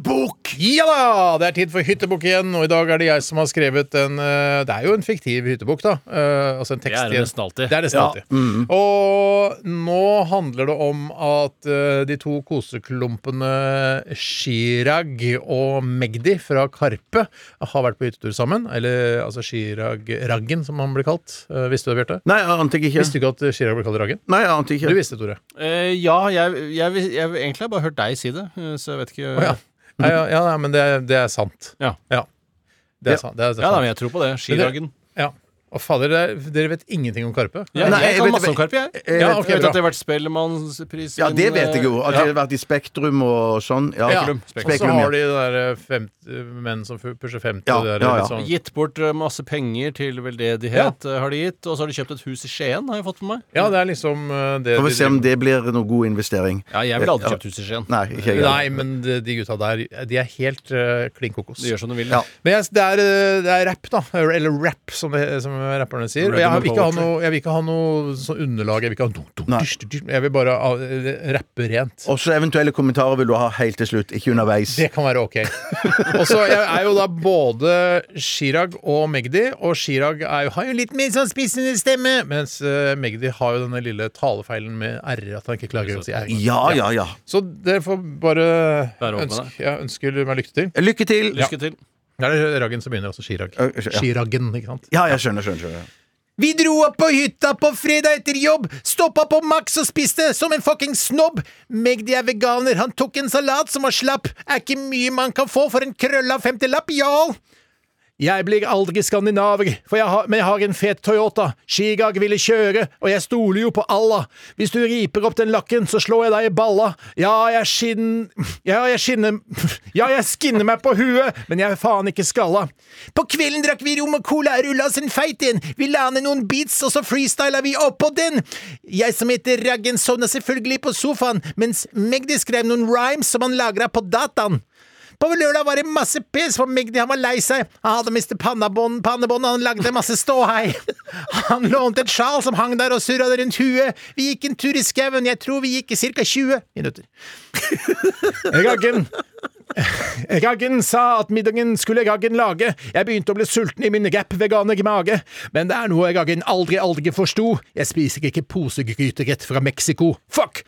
Hyttebok! Ja da! Det er tid for hyttebok igjen, og i dag er det jeg som har skrevet en eh, Det er jo en fiktiv hyttebok, da. Eh, altså en tekst Det er det nesten alltid. Det er nesten alltid. Og nå handler det om at eh, de to koseklumpene Chirag og Magdi fra Karpe har vært på hyttetur sammen. Eller altså Chirag Raggen, som han blir kalt. Visste du det, Bjarte? Nei, jeg ante ikke. Visste du ikke at Chirag ble kalt Raggen? Nei, jeg ante Du visste det, Tore. Eh, ja, jeg, jeg, jeg, jeg egentlig har bare hørt deg si det, så jeg vet ikke oh, ja. Ja, ja, ja, men det, det er sant. Ja. Det er sant. Det er, er Ja, da, men jeg tror på det. Skidragen. Ja. Og fader, dere, dere vet ingenting om Karpe? Ja, Nei, jeg jeg kan vet- masse om Karpe, jeg. Jeg Ja, vet- ok, Jeg vet bra. at det har vært Spellemannspris Ja, det vet jeg jo. At det har vært i Spektrum og sånn. Ja, Ja, Spektrum, og så Spektrum, har de de der 50, menn som fu- pusher 50. Ja, og det der, ja, ja. litt sånn- Gitt bort eh, masse penger til veldedighet, eh, har de gitt. Og så har de kjøpt et hus i Skien, har jeg fått med meg. ja, det er liksom eh, det Får vi de se om driver det blir noe god investering. Ja, jeg ville aldri Ja. kjøpt hus i Skien. Nei, ikke jeg. Nei, men de, de gutta der, de er helt uh, klin kokos. De gjør som de vil. Ja. Men jeg, det, er, eh, det er rap, da. Eller rap, som det, som rapperne sier. Og jeg vil ikke ha noe, jeg vil ikke ha noe sånn underlag. Jeg vil ikke ha noe, Jeg vil bare ha, eh, rappe rent. Også eventuelle kommentarer vil du ha helt til slutt, ikke underveis. Det kan være ok. Og så jeg er jo da både Chirag og Magdi, og Chirag er jo, har jo litt mer sånn spissende stemme, mens uh, Magdi har jo denne lille talefeilen med r, at han ikke klarer å si r. Ja, ja, ja. Så dere får bare ønske, jeg ønsker meg lykke til. Lykke til. Lykke til. Det er Raggen som begynner, også Chirag. Ja. Chiragen, ikke sant? Ja, jeg skjønner, skjønner. skjønner. Vi dro opp på hytta på fredag etter jobb, stoppa på Max og spiste som en fucking snobb. Magdi er veganer, han tok en salat som var slapp. Er ikke mye man kan få for en krølla femtilapp, y'all. Jeg blir aldri skandinaver, jeg har, men jeg har en fet Toyota. Chirag ville kjøre, og jeg stoler jo på Allah. Hvis du riper opp den lakken, så slår jeg deg i balla. Ja, jeg skinn... Ja, jeg skinner Ja, jeg skinner meg på huet, men jeg er faen ikke skalla. På kvelden drakk vi rom og cola, rulla oss en feit en. Vi la ned noen beats, og så freestyla vi oppå den. Jeg som heter Raggen, sovna selvfølgelig på sofaen, mens Magdi skrev noen rhymes som han lagra på dataen. På lørdag var det masse piss, for Magdi han var lei seg. Han hadde mistet pannebånd, han lagde masse ståhei. Han lånte et sjal som hang der og surra det rundt huet. Vi gikk en tur i skauen, jeg tror vi gikk i ca. 20 minutter. Raggen Raggen sa at middagen skulle Raggen lage. Jeg begynte å bli sulten i min rapp-veganer-mage. Men det er noe Raggen aldri, aldri forsto. Jeg spiser ikke posegryte rett fra Mexico. Fuck!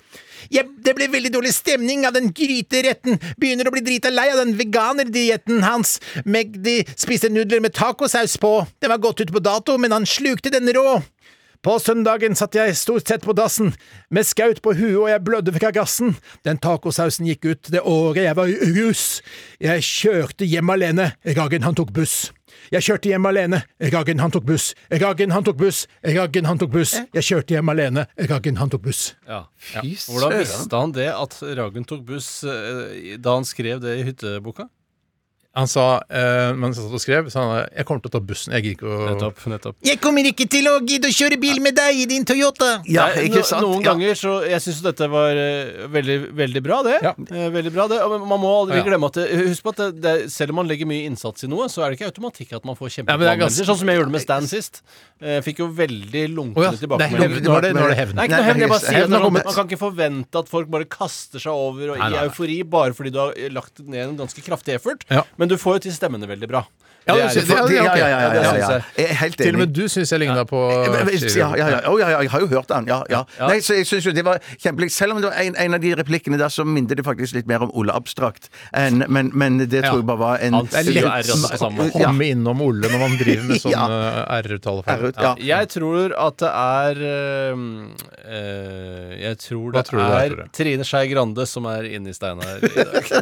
Jeg, det blir veldig dårlig stemning av den gryteretten. Begynner å bli drita lei av den veganerdietten hans. Magdi spiste nudler med tacosaus på. Den var gått ut på dato, men han slukte den rå. På søndagen satt jeg stort sett på dassen, med skaut på huet og jeg blødde fra gassen. Den tacosausen gikk ut det året jeg var i rus. Jeg kjørte hjem alene. Raggen han tok buss. Jeg kjørte hjem alene. Raggen han tok buss. Raggen han tok buss. Raggen han tok buss. Jeg kjørte hjem alene. Raggen han tok buss. Ja. Fy Hvordan søren. visste han det, at Ragen tok buss eh, da han skrev det i hytteboka? Han sa, eh, mens jeg satt og skrev, sa han jeg kommer til å ta bussen. Jeg gidder ikke å Nettopp. nettopp. Jeg kommer ikke til å gidde å kjøre bil med deg i din Toyota. Ja, Nei, ikke no- sant? Noen Ja. ganger så Jeg syns dette var eh, veldig, veldig bra, det. Ja. Eh, veldig bra det Og Man må aldri Ja. glemme at det, Husk på at det, det, selv om man legger mye innsats i noe, så er det ikke automatikk at man får Ja, men det er kjempebra ganske- Sånn som jeg gjorde med Stan sist. Eh, Jeg fikk jo veldig Å lunkne ja, det er tilbakemeldinger. Nå er det, nå er det hevn. Nei, ikke noe hevn. Jeg bare sier Hevn at har man, kommet. man kan ikke forvente at folk bare kaster seg over og Nei, i nei. eufori bare fordi du har lagt ned en ganske kraftig effort. Ja. Men du får jo til stemmene veldig bra. Ja, Det er- synes- det- Ja, ja, ja, ja, Ja, ja, jeg. Er helt Til og med du syns jeg ligna på Ja, ja, ja, ja. Ja, jeg har jo hørt den. Ja, ja. Nei, så jeg synes jo det var kjempelig. Selv om det var en, en av de replikkene der så minnet det faktisk litt mer om Ole Abstrakt. Enn, men, men det tror jeg bare var en Det er lett R komme innom Ole når man driver med sånn eh, R-talefeil. Ja. Jeg tror at det er eh, eh, Jeg tror det tror det er, Trine Skei Grande som er inne i Steinar i dag.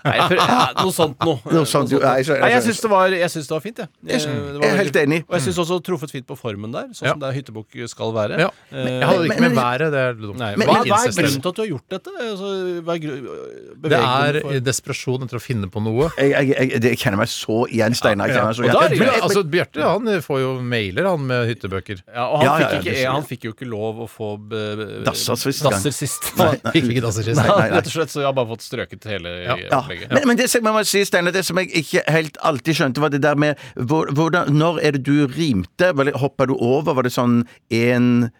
Nei, for, noe sånt noe. Noe sånt, noe sånt. Nei, jeg jeg syns det, var- jeg syns det var fint, jeg. Jeg Eh, det var jeg er helt veldig- enig. Og jeg syns også truffet fint på formen der, sånn Ja. som det hyttebukk skal være. Ja. Eh, Jeg hadde det ikke men- med været. Det er dumt. Nei, Men- hva, men- hva er grunnen til at du har gjort dette? Altså, hva er gru- Det beveggrunnen er for- desperasjon etter å finne på noe. Jeg, jeg, jeg, det- jeg kjenner meg så igjen, Steinar. Jeg kjenner meg så Og da er det igjen. Men, altså, Bjarte han får jo mailer han med hyttebøker. ja, og han, Ja, ja, fikk ja, ikke, det han fikk jo ikke lov å få be, be, Dasser sist gang. dasser sist. Fikk ikke dasser sist. Nei, nei, nei. Rett og slett, så jeg har bare fått strøket hele Ja. Ja. opplegget. Men, men det som jeg må si, Steinar, det som jeg ikke helt alltid skjønte, var det der med hvor, hvordan, Når er det du rimte? Hoppa du over? Var det sånn én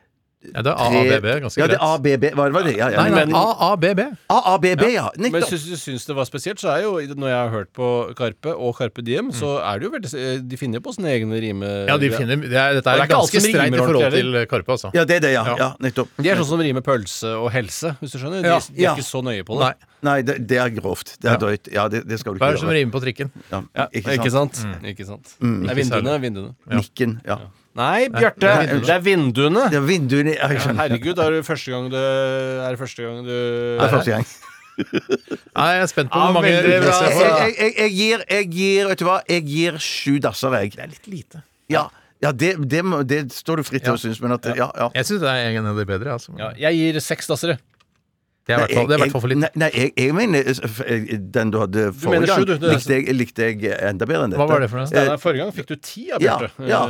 Ja, det er AABB, ganske Ja, det er greit. ABB. Var det, var det? Ja, ja. Nei, nei, Men- AABB. AABB, ja. Men Nettopp. hvis du syns det var spesielt, så er jo når jeg har hørt på Karpe og Karpe Diem, så er det jo veldig De finner på sine egne rime... Ja, de finner, det er, dette er, det er ganske streit i forhold til Karpe, altså. Ja, det er det, ja. Ja. ja nettopp. De er sånn som rimer pølse og helse, hvis du skjønner. De, Ja. de er ikke så nøye på det. Nei, det, det er grovt. Det er Ja. drøyt. Ja, det, det skal du ikke gjøre. Hva er det som rimer på trikken? Ja, Ja, ikke sant? Ikke sant? Mm. Ikke sant. Mm. Nei, vinduene. vinduene. Nikken. Ja. Nei, Bjarte, det er vinduene. Det er vinduene ja, jeg skjønner. herregud, er det første gang du Er det første gang du Det er første gang. Nei, jeg er spent på Ja, hvor mange veldig bra, Jeg, jeg jeg, jeg, gir, jeg gir Vet du hva? Jeg gir sju dasser, jeg. Det er litt lite. Ja, ja det, det, må, det står du fritt til Ja. å synes, men at Ja, ja. Jeg syns det er en av de bedre. Altså. Ja, jeg gir seks dassere. Det er i hvert fall, det i hvert fall for litt. Nei, nei jeg, jeg mener eh, eh, den du hadde forrige gang, du. Det likte jeg, likte jeg enda bedre enn dette. Hva var det for noe? Steinar, forrige gang fikk du ti av Ja, Bjarte. ja. ja.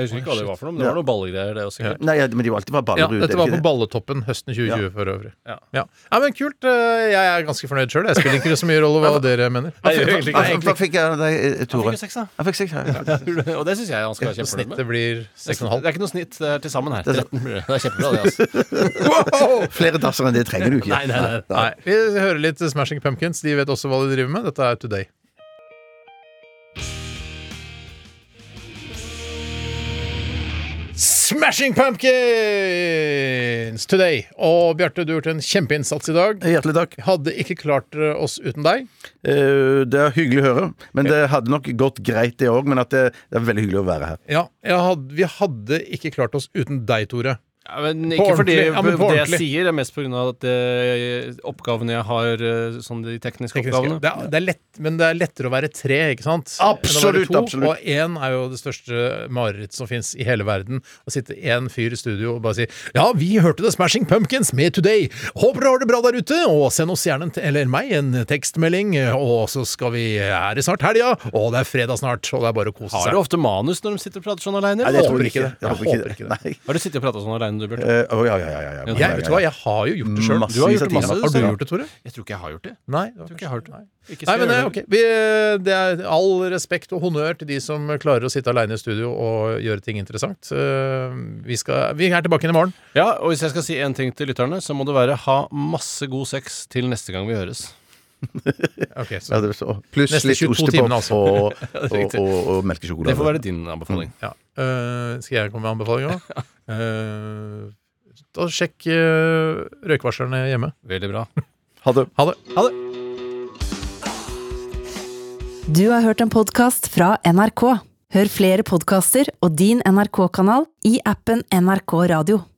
Jeg husker ikke hva det var for noe, men det var noe ballegreier, det også. Nei, ja, men de var alltid var ballerud. Ja, dette var på? Balletoppen høsten 2020 for øvrig. Ja. Ja. ja, men kult. eh, Jeg er ganske fornøyd sjøl. Jeg spiller ikke så mye rolle hva dere mener. Nei, jeg Hva, fikk jeg av deg, eh, Tore? fikk jo seks, da. Jeg fikk seks da ja. Og det syns jeg han skal være kjempefornøyd med. Snittet blir Det er ikke noe snitt det er til sammen her. 13 blir det. Det er kjempebra, det. altså. Flere dasser enn det trenger du ikke. Nei, nei, nei. Nei, Vi hører litt Smashing Pumpkins. De vet også hva de driver med. Dette er Today. Smashing Pumpkins Today. Og Bjarte, du har gjort en kjempeinnsats i dag. Hjertelig takk. Hadde ikke klart oss uten deg. Uh, Det er hyggelig å høre. Men det hadde nok gått greit, det òg. Men det, det er veldig hyggelig å være her. Ja, hadde, Vi hadde ikke klart oss uten deg, Tore. Ja, men ikke fordi. Ja, men det jeg sier, er mest pga. at eh, oppgavene jeg har, sånn de tekniske, Tekniske. oppgavene Det er, det er lett, men det er lettere å være tre, ikke sant? Absolutt, to, absolutt. Og én er jo det største mareritt som fins i hele verden. Å sitte én fyr i studio og bare si Ja, vi hørte The Smashing Pumpkins med Today. Håper dere har det bra der ute, og send oss gjerne eller meg en tekstmelding. Og så skal vi Er det snart helga? Og det er fredag snart, og det er bare å kose seg. Har du ofte manus når de sitter og prater sånn aleine? Nei, det tror håper jeg ikke det. Jeg Jeg håper ikke det. Har du sittet og prata sånn aleine, du, Bjarte? Eh, å, ja, ja, ja, ja, ja. Jeg, vet du hva, jeg har jo gjort det sjøl. Du har gjort av det masse, timer. Har du gjort det, Tore? Jeg tror ikke jeg har gjort det. Nei. Jeg tror ikke jeg har gjort det. Ikke Nei, skal men eh, gjøre ok. Vi, det er all respekt og honnør til de som klarer å sitte aleine i studio og gjøre ting interessant. Eh, Vi, skal, vi er tilbake inn i morgen. Ja, og hvis jeg skal si en ting til lytterne, så må det være ha masse god sex til neste gang vi høres. Ok, så Ja, det så. Pluss Neste litt 22 ostepop altså. og, det og, og, og melkesjokolade. Det får være din anbefaling. Ja. Uh, skal jeg komme med anbefaling òg? da sjekk uh, røykvarslerne hjemme. Veldig bra. Ha det. Ha det. Ha det. Du har hørt en podkast fra NRK. Hør flere podkaster og din NRK-kanal i appen NRK Radio.